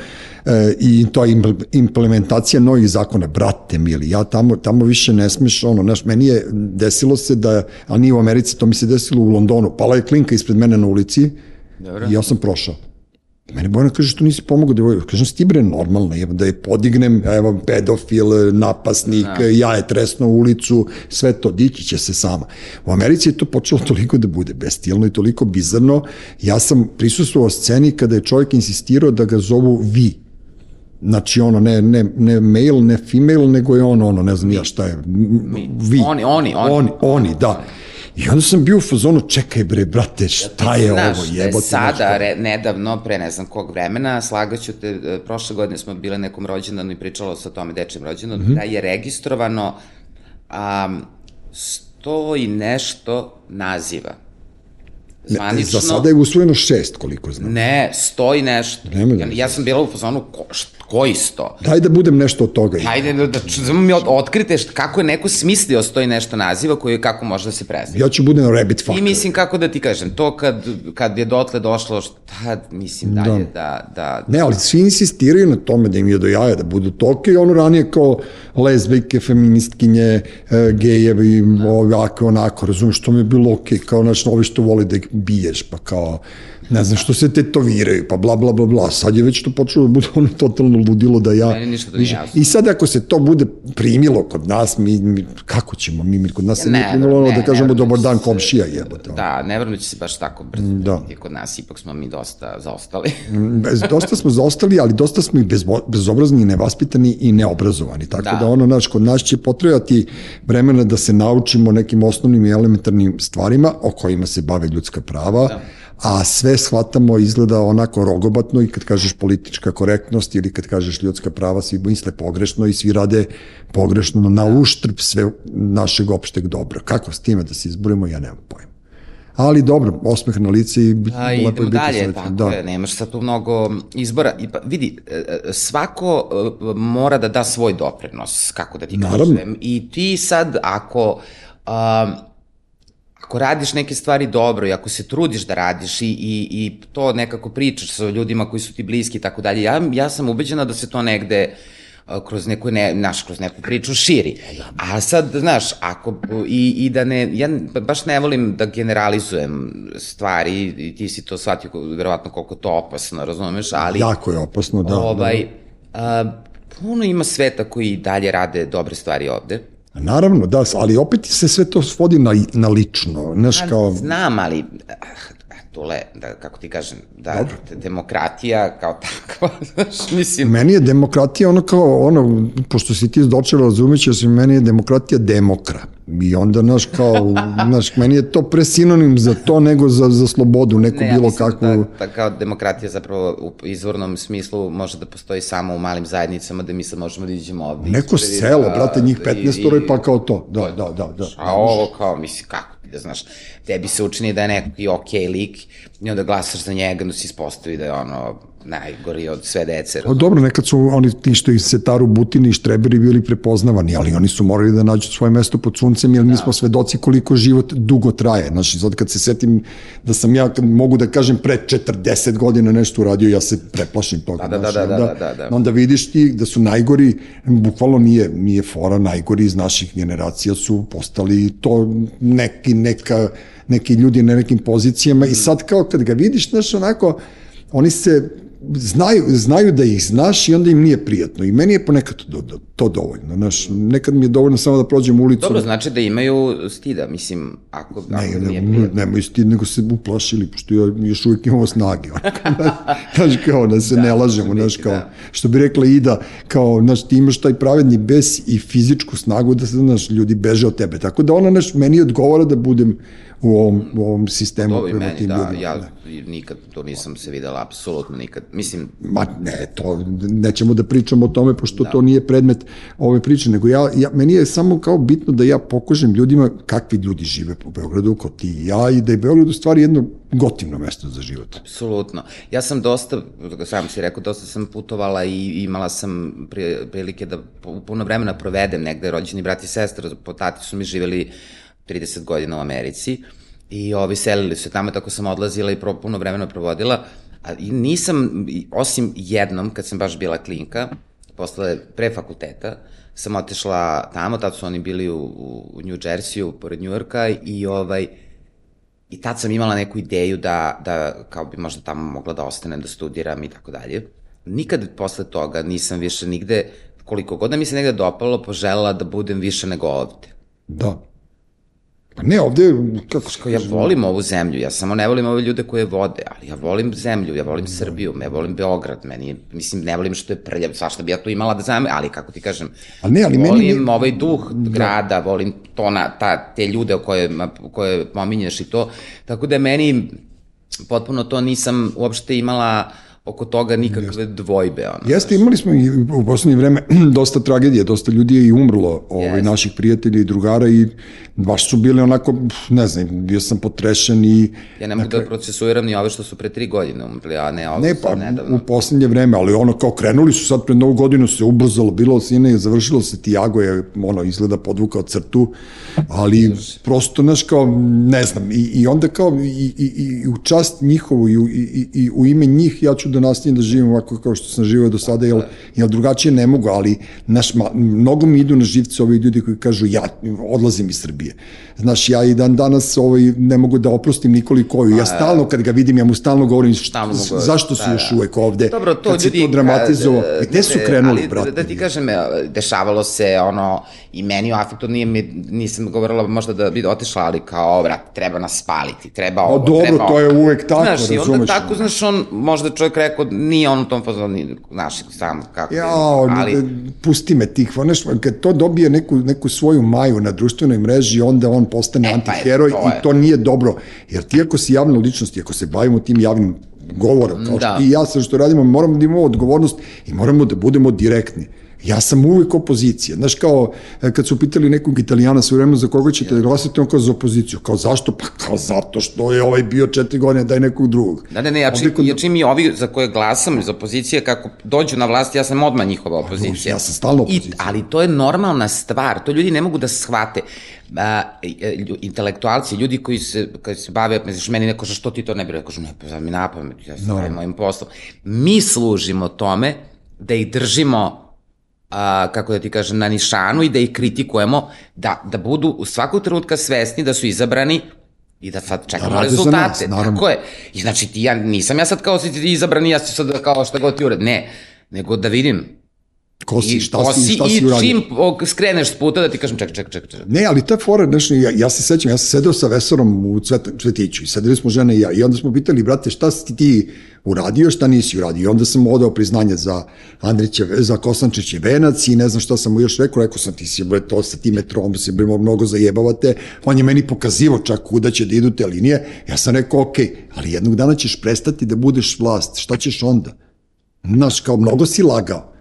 e, i to je implementacija novih zakona, brate mili, ja tamo, tamo više ne smeš, ono, znaš, meni je desilo se da, a nije u Americi, to mi se desilo u Londonu, pala je klinka ispred mene na ulici Dobre. i ja sam prošao. Mene Bojana kaže što nisi pomogao devojku. Kažem, sti bre normalno, je, da je podignem, evo, pedofil, napasnik, da. ja je tresno u ulicu, sve to, dići će se sama. U Americi je to počelo toliko da bude bestijalno i toliko bizarno. Ja sam prisustvovao sceni kada je čovjek insistirao da ga zovu vi. Znači ono, ne, ne, ne male, ne female, nego je ono, ono, ne znam ja šta je. Vi. Oni, oni, oni. Oni, oni, da. I onda sam bio u fazonu, čekaj bre, brate, šta je Znaš, ovo, da jebote. sada, re, nedavno, pre ne znam kog vremena, slagaću te, e, prošle godine smo bile nekom rođendanu i pričalo se o tome dečjem rođendanu, mm -hmm. da je registrovano um, sto i nešto naziva zvanično... za sada je usvojeno šest, koliko znam. Ne, sto i nešto. Nema da ja, ja sam bila u fazonu, ko, koji sto? Daj da budem nešto od toga. Hajde da, da, da mi otkrite št, kako je neko smislio sto i nešto naziva koji kako može da se prezime. Ja ću budem rabbit fucker. I mislim, kako da ti kažem, to kad, kad je dotle došlo, šta, mislim, dalje da. da, da... Ne, ali svi insistiraju na tome da im je do jaja, da budu toke i ono ranije kao lezbijke, feministkinje, e, gejevi, da. ovako, onako, razumiješ, što mi je bilo okej, okay, kao, znači, ovi što voli da ih biješ, pa kao, ne znam što se tetoviraju, pa bla, bla, bla, bla. Sad je već to počelo da bude ono totalno ludilo da ja... Meni ništa nije jasno. I sad ako se to bude primilo kod nas, mi, mi kako ćemo, mi, mi kod nas se ne, nije primilo ono da kažemo dobar dan komšija jebote. Da, ne da će se baš tako brzo da. kod nas, ipak smo mi dosta zaostali. bez, dosta smo zaostali, ali dosta smo i bez, bezobrazni i nevaspitani i neobrazovani. Tako da, da ono, naš, kod nas će potrebati vremena da se naučimo nekim osnovnim i elementarnim stvarima o kojima se bave ljudska prava. Da a sve shvatamo izgleda onako rogobatno i kad kažeš politička korektnost ili kad kažeš ljudska prava, svi misle pogrešno i svi rade pogrešno na uštrb sve našeg opšteg dobra. Kako s time da se izborimo, ja nemam pojma. Ali dobro, osmeh na lice i A, lepo idemo dalje, tako da. je, nemaš sad tu mnogo izbora. I pa, vidi, e, e, svako e, mora da da svoj doprinos, kako da ti Naravno. kažem. I ti sad, ako... Um, ako radiš neke stvari dobro i ako se trudiš da radiš i, i, i to nekako pričaš sa ljudima koji su ti bliski i tako dalje, ja, ja sam ubeđena da se to negde kroz neku, ne, naš, kroz neku priču širi. A sad, znaš, ako, i, i da ne, ja baš ne volim da generalizujem stvari, i ti si to shvatio, verovatno koliko to opasno, razumeš, ali... Jako je opasno, da. Ovaj, da. A, puno ima sveta koji dalje rade dobre stvari ovde, Naravno, da, ali opet se sve to svodi na, na lično. Znaš, kao... Znam, ali Tule, da, kako ti kažem, da Dobro. demokratija kao takva, znaš, mislim... Meni je demokratija ono kao, ono, pošto si ti dočela razumeći, da meni je demokratija demokra. I onda, znaš, kao, znaš, meni je to pre sinonim za to nego za, za slobodu, neku ne, bilo ja kakvu... Da, da, kao demokratija zapravo u izvornom smislu može da postoji samo u malim zajednicama, da mi sad možemo da iđemo ovde. Neko selo, da, brate, njih 15 i, pa kao to. Da, da, da. da. A ovo kao, misli, kako da znaš, tebi se učini da je neki ok lik i onda glasaš za njega, da se ispostavi da je ono najgori od sve dece. O, dobro, nekad su oni ti što ih Setaru, Butini i Štreberi bili prepoznavani, ali oni su morali da nađu svoje mesto pod suncem, jer da. mi smo svedoci koliko život dugo traje. Znači, sad kad se setim da sam ja, kad mogu da kažem, pre 40 godina nešto uradio, ja se preplašim toga. Da, da, da, da, da, da, da. Onda vidiš ti da su najgori, bukvalno nije, nije fora, najgori iz naših generacija su postali to neki, neka, neki ljudi na nekim pozicijama i sad kao kad ga vidiš, znaš, onako, oni se znaju, znaju da ih znaš i onda im nije prijatno. I meni je ponekad to, to, to dovoljno. Znaš, nekad mi je dovoljno samo da prođem ulicu. Dobro, znači da imaju stida, mislim, ako, ako ne, nije ne, prijatno. Nemaju stid, nego se uplašili, pošto ja još uvijek imamo snage. Znaš, kao da se da, ne lažemo, znaš, kao, da. što bi rekla Ida, kao, znaš, ti imaš taj pravedni bes i fizičku snagu da se, znaš, ljudi beže od tebe. Tako da ona, znaš, meni odgovara da budem u ovom, u ovom sistemu prema tim da, ljudima. Ja nikad to nisam se videla, apsolutno nikad mislim... Ma ne, to nećemo da pričamo o tome, pošto da. to nije predmet ove priče, nego ja, ja, meni je samo kao bitno da ja pokažem ljudima kakvi ljudi žive po Beogradu, kao ti i ja, i da je Beograd u stvari jedno gotivno mesto za život. Apsolutno. Ja sam dosta, sam si rekao, dosta sam putovala i imala sam prilike da puno vremena provedem negde, rođeni brat i sestra, po tati su mi živeli 30 godina u Americi i ovi selili se tamo, tako sam odlazila i puno vremena provodila, a i nisam, osim jednom, kad sam baš bila klinka, posle pre fakulteta, sam otešla tamo, tad su oni bili u, u New Jerseyu, pored Yorka, i ovaj, I tad sam imala neku ideju da, da kao bi možda tamo mogla da ostanem, da studiram i tako dalje. Nikad posle toga nisam više nigde, koliko god da mi se negde dopalo, poželela da budem više nego ovde. Da. Pa ne, ovde, kako se Ja volim ovu zemlju, ja samo ne volim ove ljude koje vode, ali ja volim zemlju, ja volim Srbiju, ja volim Beograd, meni mislim, ne volim što je prljav, svašta bi ja tu imala da znam, ali kako ti kažem, ali ne, ali volim meni... ovaj duh da. grada, volim to na, ta, te ljude koje, koje pominješ i to, tako da meni potpuno to nisam uopšte imala oko toga nikakve Jeste. dvojbe. Ono, Jeste, imali smo i u poslednje vreme dosta tragedije, dosta ljudi je i umrlo, ovaj, naših prijatelja i drugara i baš su bili onako, ne znam, bio sam potrešen i... Ja ne mogu dakle, da procesuiram ni ove što su pre tri godine umrli, a ne ove ne, pa, nedavno. u poslednje vreme, ali ono kao krenuli su sad pred novu godinu se ubrzalo, bilo sine je završilo se, Tiago je ono izgleda podvukao crtu, ali prosto, znaš, kao, ne znam, i, i onda kao i, i, i u čast njihovu i, i, i, i u ime njih ja ću da nastavim da živim ovako kao što sam živio do sada, jer, jer drugačije ne mogu, ali naš, mnogo mi idu na živce ovi ljudi koji kažu ja odlazim iz Srbije. Znaš, ja i dan danas ovaj, ne mogu da oprostim Nikoli Koju. Ja stalno, kad ga vidim, ja mu stalno govorim šta, zašto su da, još da. uvek ovde. Dobro, to kad ljudi, se to dramatizovao. I gde su krenuli, ali, brate? Da, da ti kažem, e, dešavalo se ono, i meni u afektu nije, nisam govorila možda da bi otešla, ali kao, brate, treba nas spaliti, treba ovo, o, dobro, treba to je uvek tako, znaš, razumeš. I onda tako, znaš, on, možda čovjek rekao, nije on u tom fazonu, znaš, sam kako. Ja, ali... pusti me tih, znaš, kad to dobije neku, neku svoju maju na društvenoj mreži, onda on postane e, antiheroj pa je, to i to nije dobro. Jer ti ako si javna ličnost i ako se bavimo tim javnim govorom, kao da. što i ja sve što radimo, moramo da imamo odgovornost i moramo da budemo direktni. Ja sam uvek opozicija. Znaš, kao, e, kad su pitali nekog italijana sve vreme za koga ćete glasati, on kao za opoziciju. Kao zašto? Pa kao zato što je ovaj bio četiri godine, daj nekog drugog. Da, ne, ne, ja čim, kod... ja čim i ovi za koje glasam iz opozicije, kako dođu na vlast, ja sam odmah njihova opozicija. Ja sam stalno opozicija. I, ali to je normalna stvar, to ljudi ne mogu da shvate. A, intelektualci, ljudi koji se, koji se bave, misliš, meni neko što ti to ne bi rekao, ne, pa mi napamet, ja sam no. mojim poslom. Mi služimo tome da ih držimo a, kako da ti kažem, na nišanu i da ih kritikujemo, da, da budu u svakog trenutka svesni da su izabrani i da sad čekamo da rezultate. Nas, Tako je. I znači ti ja nisam ja sad kao si ti izabrani, ja ću sad kao šta god ti ured. Ne, nego da vidim ko si, šta ko si, šta si uradio. I čim skreneš s puta da ti kažem ček, ček, ček, ček. Ne, ali ta fora, znači, ja, ja se sećam, ja sam sedeo sa Vesorom u cvet, Cvetiću i sedeli smo žene i ja i onda smo pitali, brate, šta si ti uradio, šta nisi uradio. I onda sam odao priznanje za Andriće, za Kosančiće venac i ne znam šta sam mu još rekao, rekao sam ti si, bre, to sa tim metrom se bre, mnogo zajebavate. On je meni pokazivo čak kuda će da idu te linije. Ja sam rekao, ok, ali jednog dana ćeš prestati da budeš vlast. Šta ćeš onda? Znaš, kao mnogo si lagao.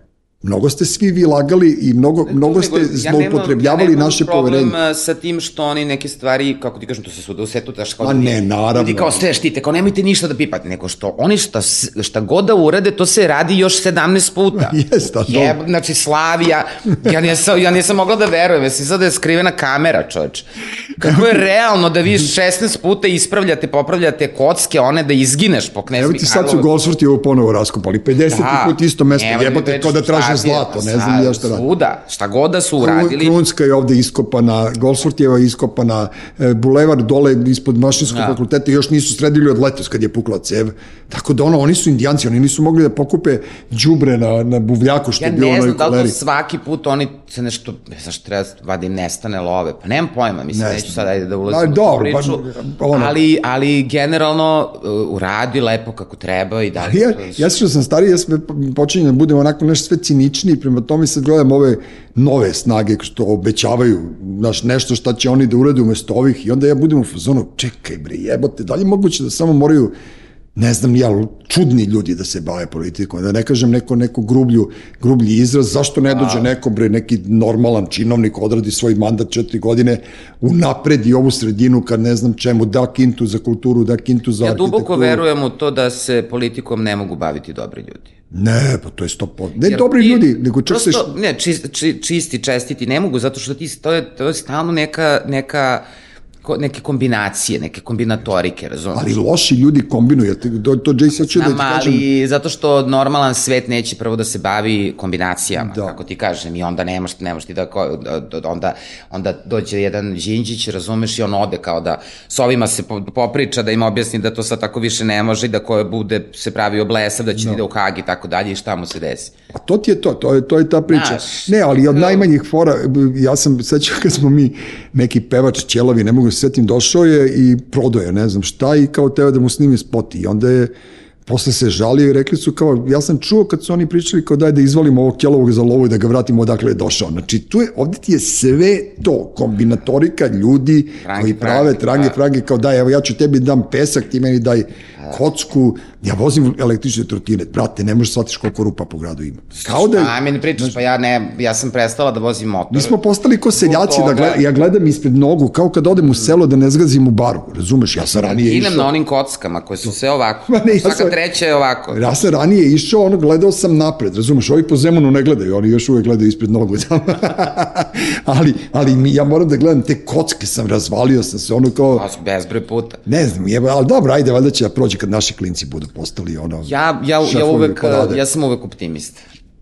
Mnogo ste svi vi lagali i mnogo, ne, mnogo ste zloupotrebljavali ja naše poverenje. Ja nemam problem sa tim što oni neke stvari, kako ti kažem, to se svuda u svetu, daš kao... Ma ne, naravno. Ljudi kao sve štite, kao nemojte ništa da pipate, nego što oni šta, šta god da urade, to se radi još 17 puta. Jeste, to. Je, znači, Slavija, ja nisam, ja nisam mogla da verujem, jesi sad da je skrivena kamera, čoč. Kako je realno da vi 16 puta ispravljate, popravljate kocke, one da izgineš po knezmi Evo ti sad su Golsvrti ovo ponovo raskopali, 50 da, put isto mesto, jebote, kao da traže traže zlato, ne znam ja šta radi. Svuda, šta god da su uradili. Krunska je ovde iskopana, Golsortjeva je iskopana, e, Bulevar dole ispod mašinskog. Da. fakulteta još nisu sredili od letos kad je pukla cev. Tako da ono, oni su indijanci, oni nisu mogli da pokupe đubre na, na buvljaku što ja je bilo koleri. Ja ne znam da li to svaki put oni se nešto, ne znaš, treba vadi nestane love, pa nemam pojma, mislim, ne neću sad ajde da ulazim u tu priču, pa, ono. ali, ali generalno uh, uradi lepo kako treba i dalje. Ja, ja što sam stariji, ja sve počinjem da budem onako nešto sve ciničniji, prema tome sad gledam ove nove snage što obećavaju znaš, nešto šta će oni da urade umesto ovih i onda ja budem u fazonu, čekaj bre, jebote, da li je moguće da samo moraju ne znam ja, čudni ljudi da se bave politikom, da ne kažem neko, neko grublju, grublji izraz, zašto ne dođe neko, bre, neki normalan činovnik odradi svoj mandat četiri godine, unapredi ovu sredinu kad ne znam čemu, da kintu za kulturu, da kintu za Ja arhitekturu. duboko verujem u to da se politikom ne mogu baviti dobri ljudi. Ne, pa to je sto po... Ne Jer dobri ti ljudi, nego čak se... Ne, čist, či, čisti, čestiti ne mogu, zato što ti, to je, to je stalno neka, neka, ko, neke kombinacije, neke kombinatorike, razumiješ? Ali loši ljudi kombinuju, to, to Jay sad ću da ti kažem. ali zato što normalan svet neće prvo da se bavi kombinacijama, Da. da. kako ti kažem, i onda nemaš, nemaš ti da, ko- da- da- onda, onda dođe jedan Đinđić, razumeš, i on ode kao da s ovima se po- popriča, da im objasni da to sad tako više ne može i da ko bude se pravio blesav, da će ti ide u Hag i tako dalje i šta mu se desi. A to ti je to, to je, to je ta priča. Znaš, ne, ali od to- najmanjih fora, ja sam, sećam kad smo mi, neki pevač Ćelavi, ne mogu se setim, došao je i prodao je, ne znam šta, i kao teo da mu snimi spot. I onda je, posle se žalio i rekli su kao, ja sam čuo kad su oni pričali kao daj da izvalimo ovog Ćelovog za lovu i da ga vratimo odakle je došao. Znači, tu je, ovde ti je sve to, kombinatorika ljudi Frangi, koji prave frangi, trange, da. kao daj, evo ja ću tebi dam pesak, ti meni daj kocku, ja vozim električne trotinet, brate, ne možeš shvatiš koliko rupa po gradu ima. Kao da A, meni pričaš, pa ja ne, ja sam prestala da vozim motor. Mi smo postali ko seljaci, da gleda, ja gledam ispred nogu, kao kad odem u selo da ne zgazim u baru, razumeš, ja sam ranije Kinem na išao, onim kockama koje su sve ovako. Ma ne, ja Svaka sam- treća je ovako. ja sam ranije išao, ono, gledao sam napred, razumeš, ovi po zemunu ne gledaju, oni još uvek gledaju ispred nogu, ali, ali mi, ja moram da gledam, te kocke sam razvalio sam se, ono kao, Bezbroj puta. ne znam, jeba, ali dobro, ajde, valjda će da prođe kad naši klinci budu postali, ono, Ja, ja, ja uvek, parade. ja sam uvek optimista.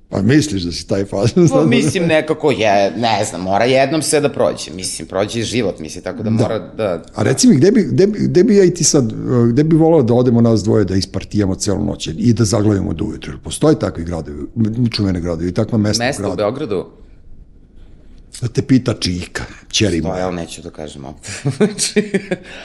pa misliš da si taj faz? Pa, mislim nekako je, ne znam, mora jednom sve da prođe. Mislim, prođe i život, mislim, tako da mora da... A reci mi, gde bi, gde, bi, gde bi ja i ti sad, gde bi volao da odemo nas dvoje da ispartijamo celu noć i da zaglavimo do ujutru? Postoje takvi gradovi, čuvene gradovi takva mesta, Mesto u u gradu? Beogradu, Da te pita čika, čeri moja, ja neću da kažem opet. Znači,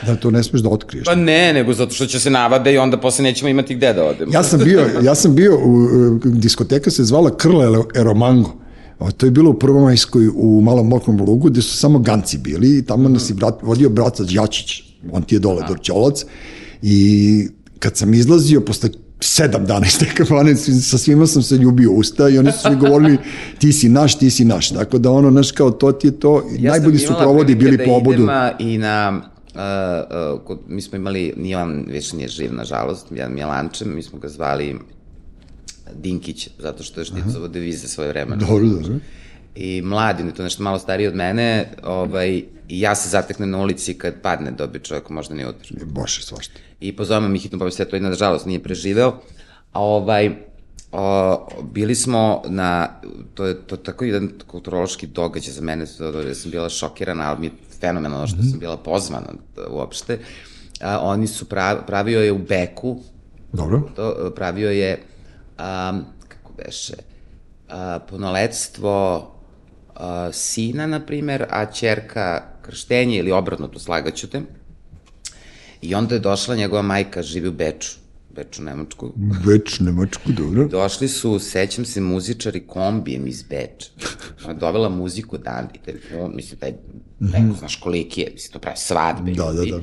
da to ne smeš da otkriješ. pa ne, nego zato što će se navade i onda posle nećemo imati gde da odemo. Ja sam bio, ja sam bio, u, u, diskoteka se zvala Krle Eromango. O, to je bilo u Prvomajskoj u Malom Mokrom lugu, gde su samo ganci bili i tamo nas je brat, vodio brat Đačić, on ti je dole Dorćolac i kad sam izlazio posle sedam dana iz te kafane, sa svima sam se ljubio usta i oni su svi govorili ti si naš, ti si naš. Tako da ono, znaš, kao to ti je to, Ja najbolji su provodi bili da po obodu. idem, a, I na, uh, uh, kod, mi smo imali, nije on više nije živ, nažalost, jedan Mjelanče, mi smo ga zvali Dinkić, zato što je šticovao devize svoje vremena. Dobro, dobro. I mladi, je to nešto malo stariji od mene, ovaj, i ja se zateknem na ulici kad padne dobi čovjek, možda nije udar. Bože, svašta. I pozovemo mi hitnu pomoć, sve to i nažalost nije preživeo. A ovaj, o, bili smo na, to je to je tako jedan kulturološki događaj za mene, to, to, ja sam bila šokirana, ali mi je fenomenalno što sam bila pozvana da, uopšte. A, oni su prav, pravio je u Beku, Dobro. to, pravio je, um, kako beše, a, punoletstvo a, sina, na primer, a čerka krštenje ili obrnuto, slagaću te. I onda je došla njegova majka, živi u Beču, Beču, Nemačku. Već Nemačku, dobro. Došli su, sećam se, muzičari kombijem iz Beča. Ona je dovela muziku dan mislim, taj, neko, znaš koliki je, mislim, to pravi svadbe. Da, da, da.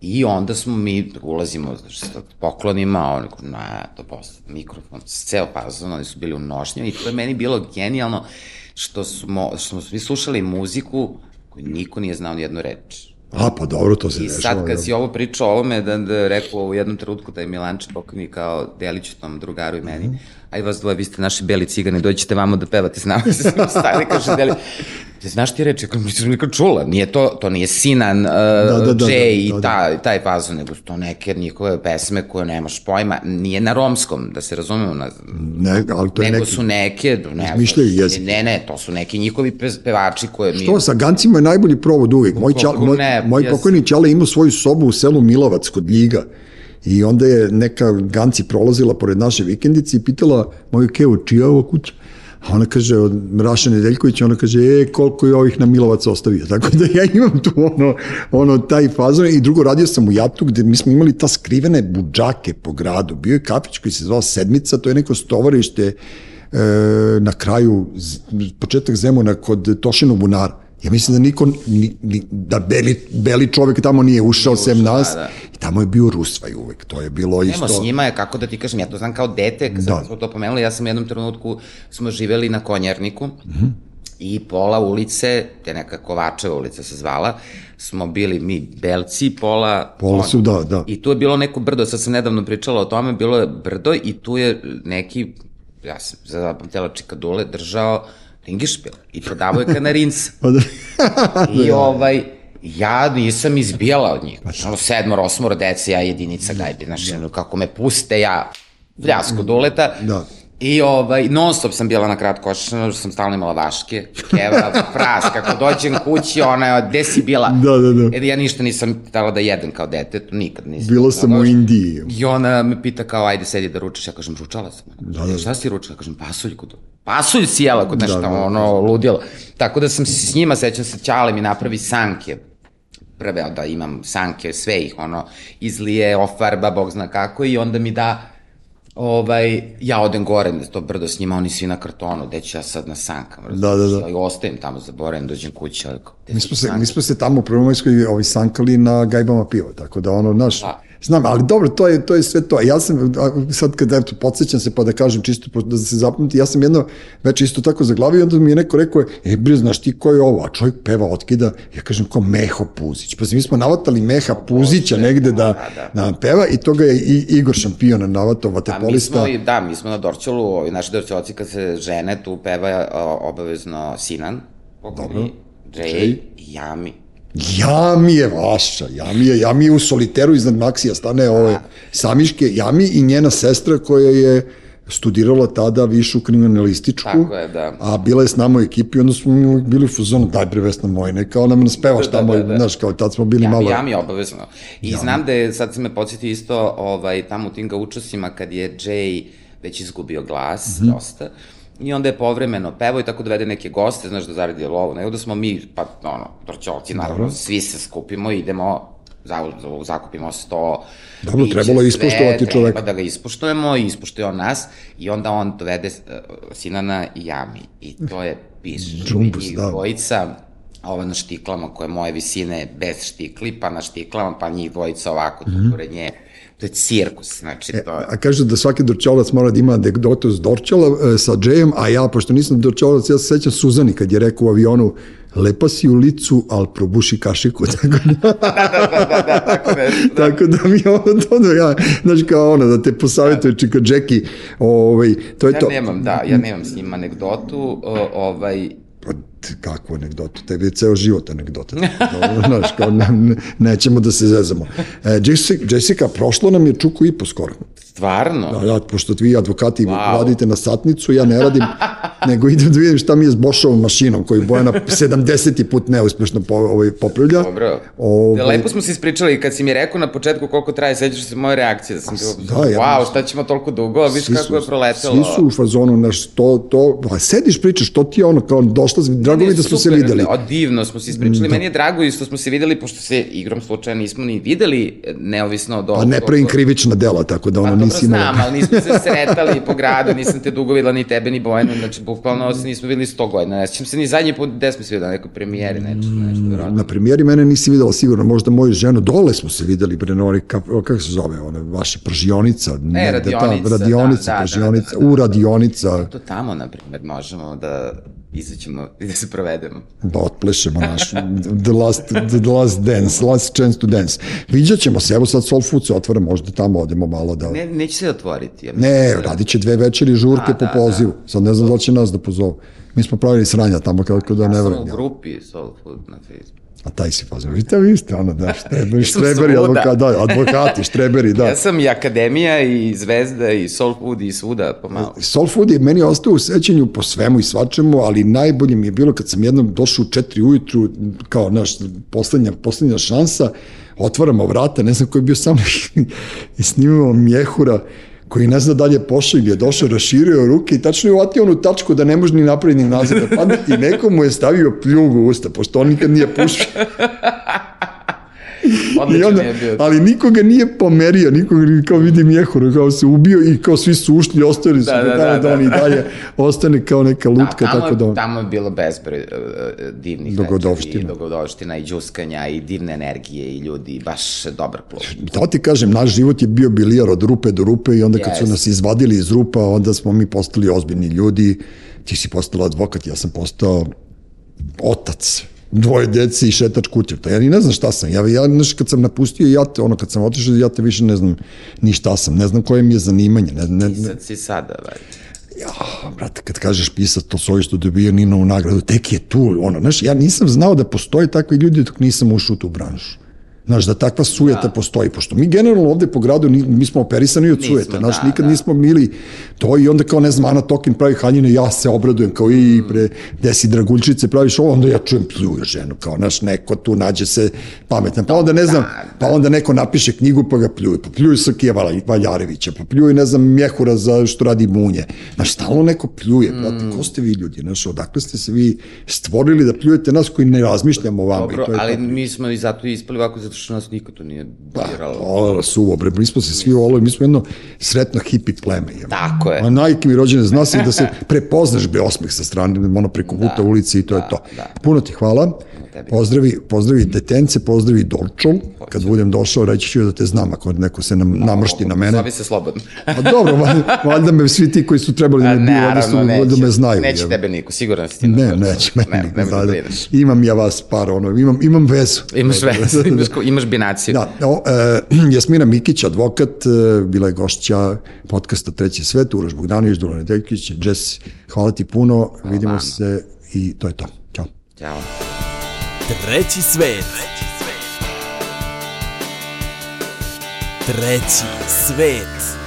I onda smo mi, ulazimo, sa poklonima, on rekao, na, to posle, mikrofon, ceo fazon, oni su bili u nošnju i to je meni bilo genijalno što smo, što smo svi slušali muziku koju niko nije znao ni jednu reč. A, pa dobro, to se I dešava. sad kad si ovo pričao o ovome, da, da rekao u jednom trenutku da je Milanče pokojni kao deliću tom drugaru i meni, Mhm. aj vas dvoje, vi ste naši beli cigani, dođite vamo da pevate s nama. Stali, kaže, deli, Ti znaš ti reči, kako nisam nikad čula, nije to, to nije Sinan, uh, da, da, da, Jay i da, da. taj, taj fazon, nego to neke njihove pesme koje nemaš pojma, nije na romskom, da se razumemo, na, Ne, ali to je nego neki... su neke, ne, znam, Izmišljaju jezik. Ne, ne, to su neki njihovi pe- pevači koje mi... To sa gancima je najbolji provod uvijek. Moj, čal, moj, ne, moj jes. pokojni Ćale imao svoju sobu u selu Milovac kod Ljiga. I onda je neka ganci prolazila pored naše vikendice i pitala moju kevu, čija je ovo kuća? A ona kaže, od Raša Nedeljkovića, ona kaže, e, koliko je ovih na Milovac ostavio. Tako da ja imam tu ono, ono taj fazon. I drugo, radio sam u Jatu gde mi smo imali ta skrivene budžake po gradu. Bio je kafić koji se zvao Sedmica, to je neko stovarište e, na kraju, početak Zemuna kod Tošinu bunara. Ja mislim da niko, ni, ni, da beli, beli čovek tamo nije ušao, sem ušao, nas. da, da. I tamo je bio Rusvaj uvek, to je bilo isto... Nemo, s njima je, kako da ti kažem, ja to znam kao dete, kad Da. smo to pomenuli, ja sam u jednom trenutku, smo živeli na Konjarniku, Mhm. i pola ulice, te neka Kovačeva ulica se zvala, smo bili mi belci, pola... Pola su, da, da. I tu je bilo neko brdo, sad sam nedavno pričala o tome, bilo je brdo i tu je neki, ja sam zapamtjela čikadule, držao ringišpil i prodavao je kanarinca. Pa da- I ovaj, ja nisam izbijala od njih. Znači, ono, sedmor, osmor dece, ja jedinica gajbi, znači, ono, kako me puste, ja vljasko duleta. Da. I ovaj, non stop sam bila na kratkošano, sam stalno imala vaške, keva, fras, kako dođem kući, ona je, gde si bila? Da, da, da. E, ja ništa nisam htela da jedem kao dete, to nikad nisam. Bila sam u Indiji. I ona me pita kao, ajde sedi da ručaš, ja kažem, ručala sam. Da, da. Šta si ručala? Ja kažem, pasulj kod Pasulj si jela kod nešto, Da, da. ono, ludilo. Tako da sam se s njima, sećam se, Ćale mi napravi sanke, prve da imam sanke, sve ih, ono, izlije, ofarba, bog zna kako, i onda mi da, ovaj, ja odem gore na to brdo s njima, oni svi na kartonu, gde ću ja sad na sankama, Da, da, da. I ostajem tamo, zaboravim, dođem kući, ali Mi smo se, mi smo se tamo u Prvomajskoj ovi sankali na gajbama piva, tako da ono, znaš, Da. Znam, ali dobro, to je, to je sve to. Ja sam, sad kad eto, podsjećam se pa da kažem čisto da se zapamti, ja sam jedno već isto tako zaglavio i onda mi je neko rekao, e, bre, znaš ti ko je ovo? A čovjek peva, otkida, ja kažem ko Meho Puzić. Pa mi smo navatali Meha Puzića negde da, da nam peva i toga je i Igor Šampion navatao, A mi smo, da, mi smo na Dorčelu, ovi naši Dorčeloci kad se žene, tu peva obavezno Sinan, pokojni, Jay, Jay. i Jami. Jami je vaša, Jami je, Jami je u soliteru iznad Maksija stane ove samiške, Jami i njena sestra koja je studirala tada višu kriminalističku, Tako je, da. a bila je s nama u ekipi, onda smo mi bili u fuzonu, daj bre Vesna Mojne, kao nam nas pevaš Da, da, tamo, da, da. znaš, kao tad smo bili Jami, malo... Jami obavezno. I znam da je, sad se me podsjeti isto, ovaj, tamo u tim gaučosima kad je Jay već izgubio glas, Mhm. dosta, I onda je povremeno pevao i tako dovede neke goste, znaš, da zaradi lovu. Nego da smo mi, pa, ono, dorčolci, naravno, svi se skupimo, idemo, za, za, zakupimo sto. Dobro, piće, trebalo je sve, ispoštovati čoveka. Treba da ga ispoštujemo i ispoštuje on nas i onda on dovede uh, Sinana i Jami. I to je piš. Džumbus, njih da. dvojica, ova na štiklama koje moje visine bez štikli, pa na štiklama, pa njih dvojica ovako tu Mhm. pored nje. To je cirkus, znači to je... A kažu da svaki dorčolac mora da ima anegdotu s Dorčola e, sa Džejem, a ja, pošto nisam dorčolac, ja se sećam Suzani kad je rekao u avionu lepa si u licu, ali probuši kašiku. Tako da, da, da, tako nešto. Da. tako da mi ono to da ja, znaš kao ono, da te posavjetuje čika Džeki, ovaj, to je Ja to. nemam, da, ja nemam s njim anegdotu, o, ovaj, Pa, kakvu anegdotu? Tebi je ceo život anegdota. Znaš, kao ne, nećemo da se zezamo. E, Jessica, Jessica, prošlo nam je čuku i po skoro. Stvarno, Da, ja, pošto vi advokati Wow. radite na satnicu, ja ne radim, nego idem da vidim šta mi je s Bošovom mašinom, koju Bojana 70. put neuspešno po, ovaj, popravlja. dobro. Ovaj, Lepo smo se ispričali kad si mi rekao na početku koliko traje, sećaš se moje reakcije, da sam bio, da, ja- wow, šta ćemo toliko dugo, a viš kako su- je proletelo. Svi su u fazonu, naš, to, to, pa sediš, pričaš, to ti je ono, kao, došla, drago mi da smo se Super, videli. O, divno smo se ispričali. Meni je drago i što smo se videli, pošto se igrom slučaja nismo ni videli, neovisno od Pa ovog. ne pravim krivična dela, tako da ono Nisi imala... znam, ali nismo se sretali po gradu, nisam te dugo videla ni tebe ni Bojanu, znači bukvalno se nismo videli 100 godina. Ne sjećam se ni zadnji put gde smo se videli, na nekoj premijeri, nešto, nešto, verovatno. Na premijeri mene nisi videla sigurno, možda moju ženu, dole smo se videli, bre, na kap, kako se zove, ona, vaša pržionica. negde, radionica, radionica, da, da, pržionica, da, da, da. u radionica, To tamo, na primjer, možemo da izaćemo i da se provedemo. da otplešemo naš the last, the last dance, last chance to dance. Viđat ćemo se, evo sad Soul Food se otvara, možda tamo odemo malo da... Ne, neće se otvoriti. Ja mislim Ne, da- radit će dve večeri žurke A, po da, pozivu. Sad ne znam da li će nas da pozovu. Mi smo pravili sranja tamo kako da ne Ja sam u grupi Soul Food na Facebooku. A taj si fazon. Vidite, vi ste ono, da, štreberi, sam štreberi, advokati, da, advokati, štreberi, da. Ja sam i Akademija i Zvezda i Soul Food i svuda pomalo. Soul Food je meni ostao u sećanju po svemu i svačemu, ali najbolje mi je bilo kad sam jednom došao u četiri ujutru, kao naš poslednja, poslednja šansa, otvaramo vrata, ne znam ko je bio samo i snimamo mjehura, koji ne zna dalje pošao ili je došao, raširio ruke i tačno je uvatio onu tačku da ne može ni napred ni nazad da padne i neko mu je stavio pljugu u usta, pošto on nikad nije pušio. I Odličan onda, je bio. ali nikoga nije pomerio, nikoga kao vidi mjehura, kao se ubio i kao svi su ušli, ostali su Da, da, da, da, da, da, on i dalje ostane kao neka lutka, Da, tamo, tako da on... Tamo je bilo bezbroj uh, divnih Dogodovština. večeri, dogodovština i džuskanja i divne energije i ljudi, baš dobar klub. To ti kažem, naš život je bio bilijar od rupe do rupe i onda kad su Jest. nas izvadili iz rupa, onda smo mi postali ozbiljni ljudi. Ti si postala advokat, ja sam postao otac dvoje dece i šetač kućevta. Ja ni ne znam šta sam. Ja, ja znaš, kad sam napustio jate, ono, kad sam otišao iz jate, više ne znam ni šta sam. Ne znam koje mi je zanimanje. Ne, ne, sad si sada, valjda. ja, brate, kad kažeš pisat to svoje što dobio Ninovu nagradu, tek je tu, ono, znaš, ja nisam znao da postoje takvi ljudi dok nisam ušao u tu branšu. Znaš, da takva sujeta da. postoji, pošto mi generalno ovde po gradu, ni- mi smo operisani od Nismo, sujete, znaš, da, nikad da. nismo bili to i onda kao, ne znam, Ana Tokin pravi haljine, ja se obradujem, kao i pre desi draguljčice praviš ovo, onda ja čujem pljuje ženu, kao, znaš, neko tu nađe se pametan, pa onda ne znam, pa onda neko napiše knjigu pa ga pljuje, pa pljuje Srkija Val- Valjarevića, pa pljuje, ne znam, Mjehura za što radi munje, znaš, stalno neko pljuje, brate, ko ste vi ljudi, znaš, odakle ste se vi stvorili da pljujete nas koji ne razmišljamo o vama Dobro, i to je ali to. mi smo i zato ispali ovako, zato što nas niko to nije diralo. O, suvo, bre, mi smo se svi volili, mi smo jedno sretno hipi pleme. Je. Tako je. A najke mi rođene, zna se da se prepoznaš be osmeh sa strane, ono preko puta ulici i to je to. da. Puno ti hvala. Pozdravi, pozdravi detence, pozdravi Dolčol. Kad budem došao, reći ću da te znam ako neko se nam, namršti na mene. Zove se slobodno. A dobro, valjda, me svi ti koji su trebali da me biju, su, da me znaju. Neće je. tebe niko, siguran si ti. Ne, neće mene ne, niko ne, da, ne, da, brineš. Imam ja vas par, ono, imam, imam vezu. Imaš vezu, imaš, imaš binaciju. Da, o, e, Jasmina Mikić, advokat, e, bila je gošća podcasta Treći svet, Uroš Bogdanović, Dula Nedeljkić, Jess, hvala ti puno, vidimo vama. se i to je to. Ćao. Ćao. Treći svet. Treći svet.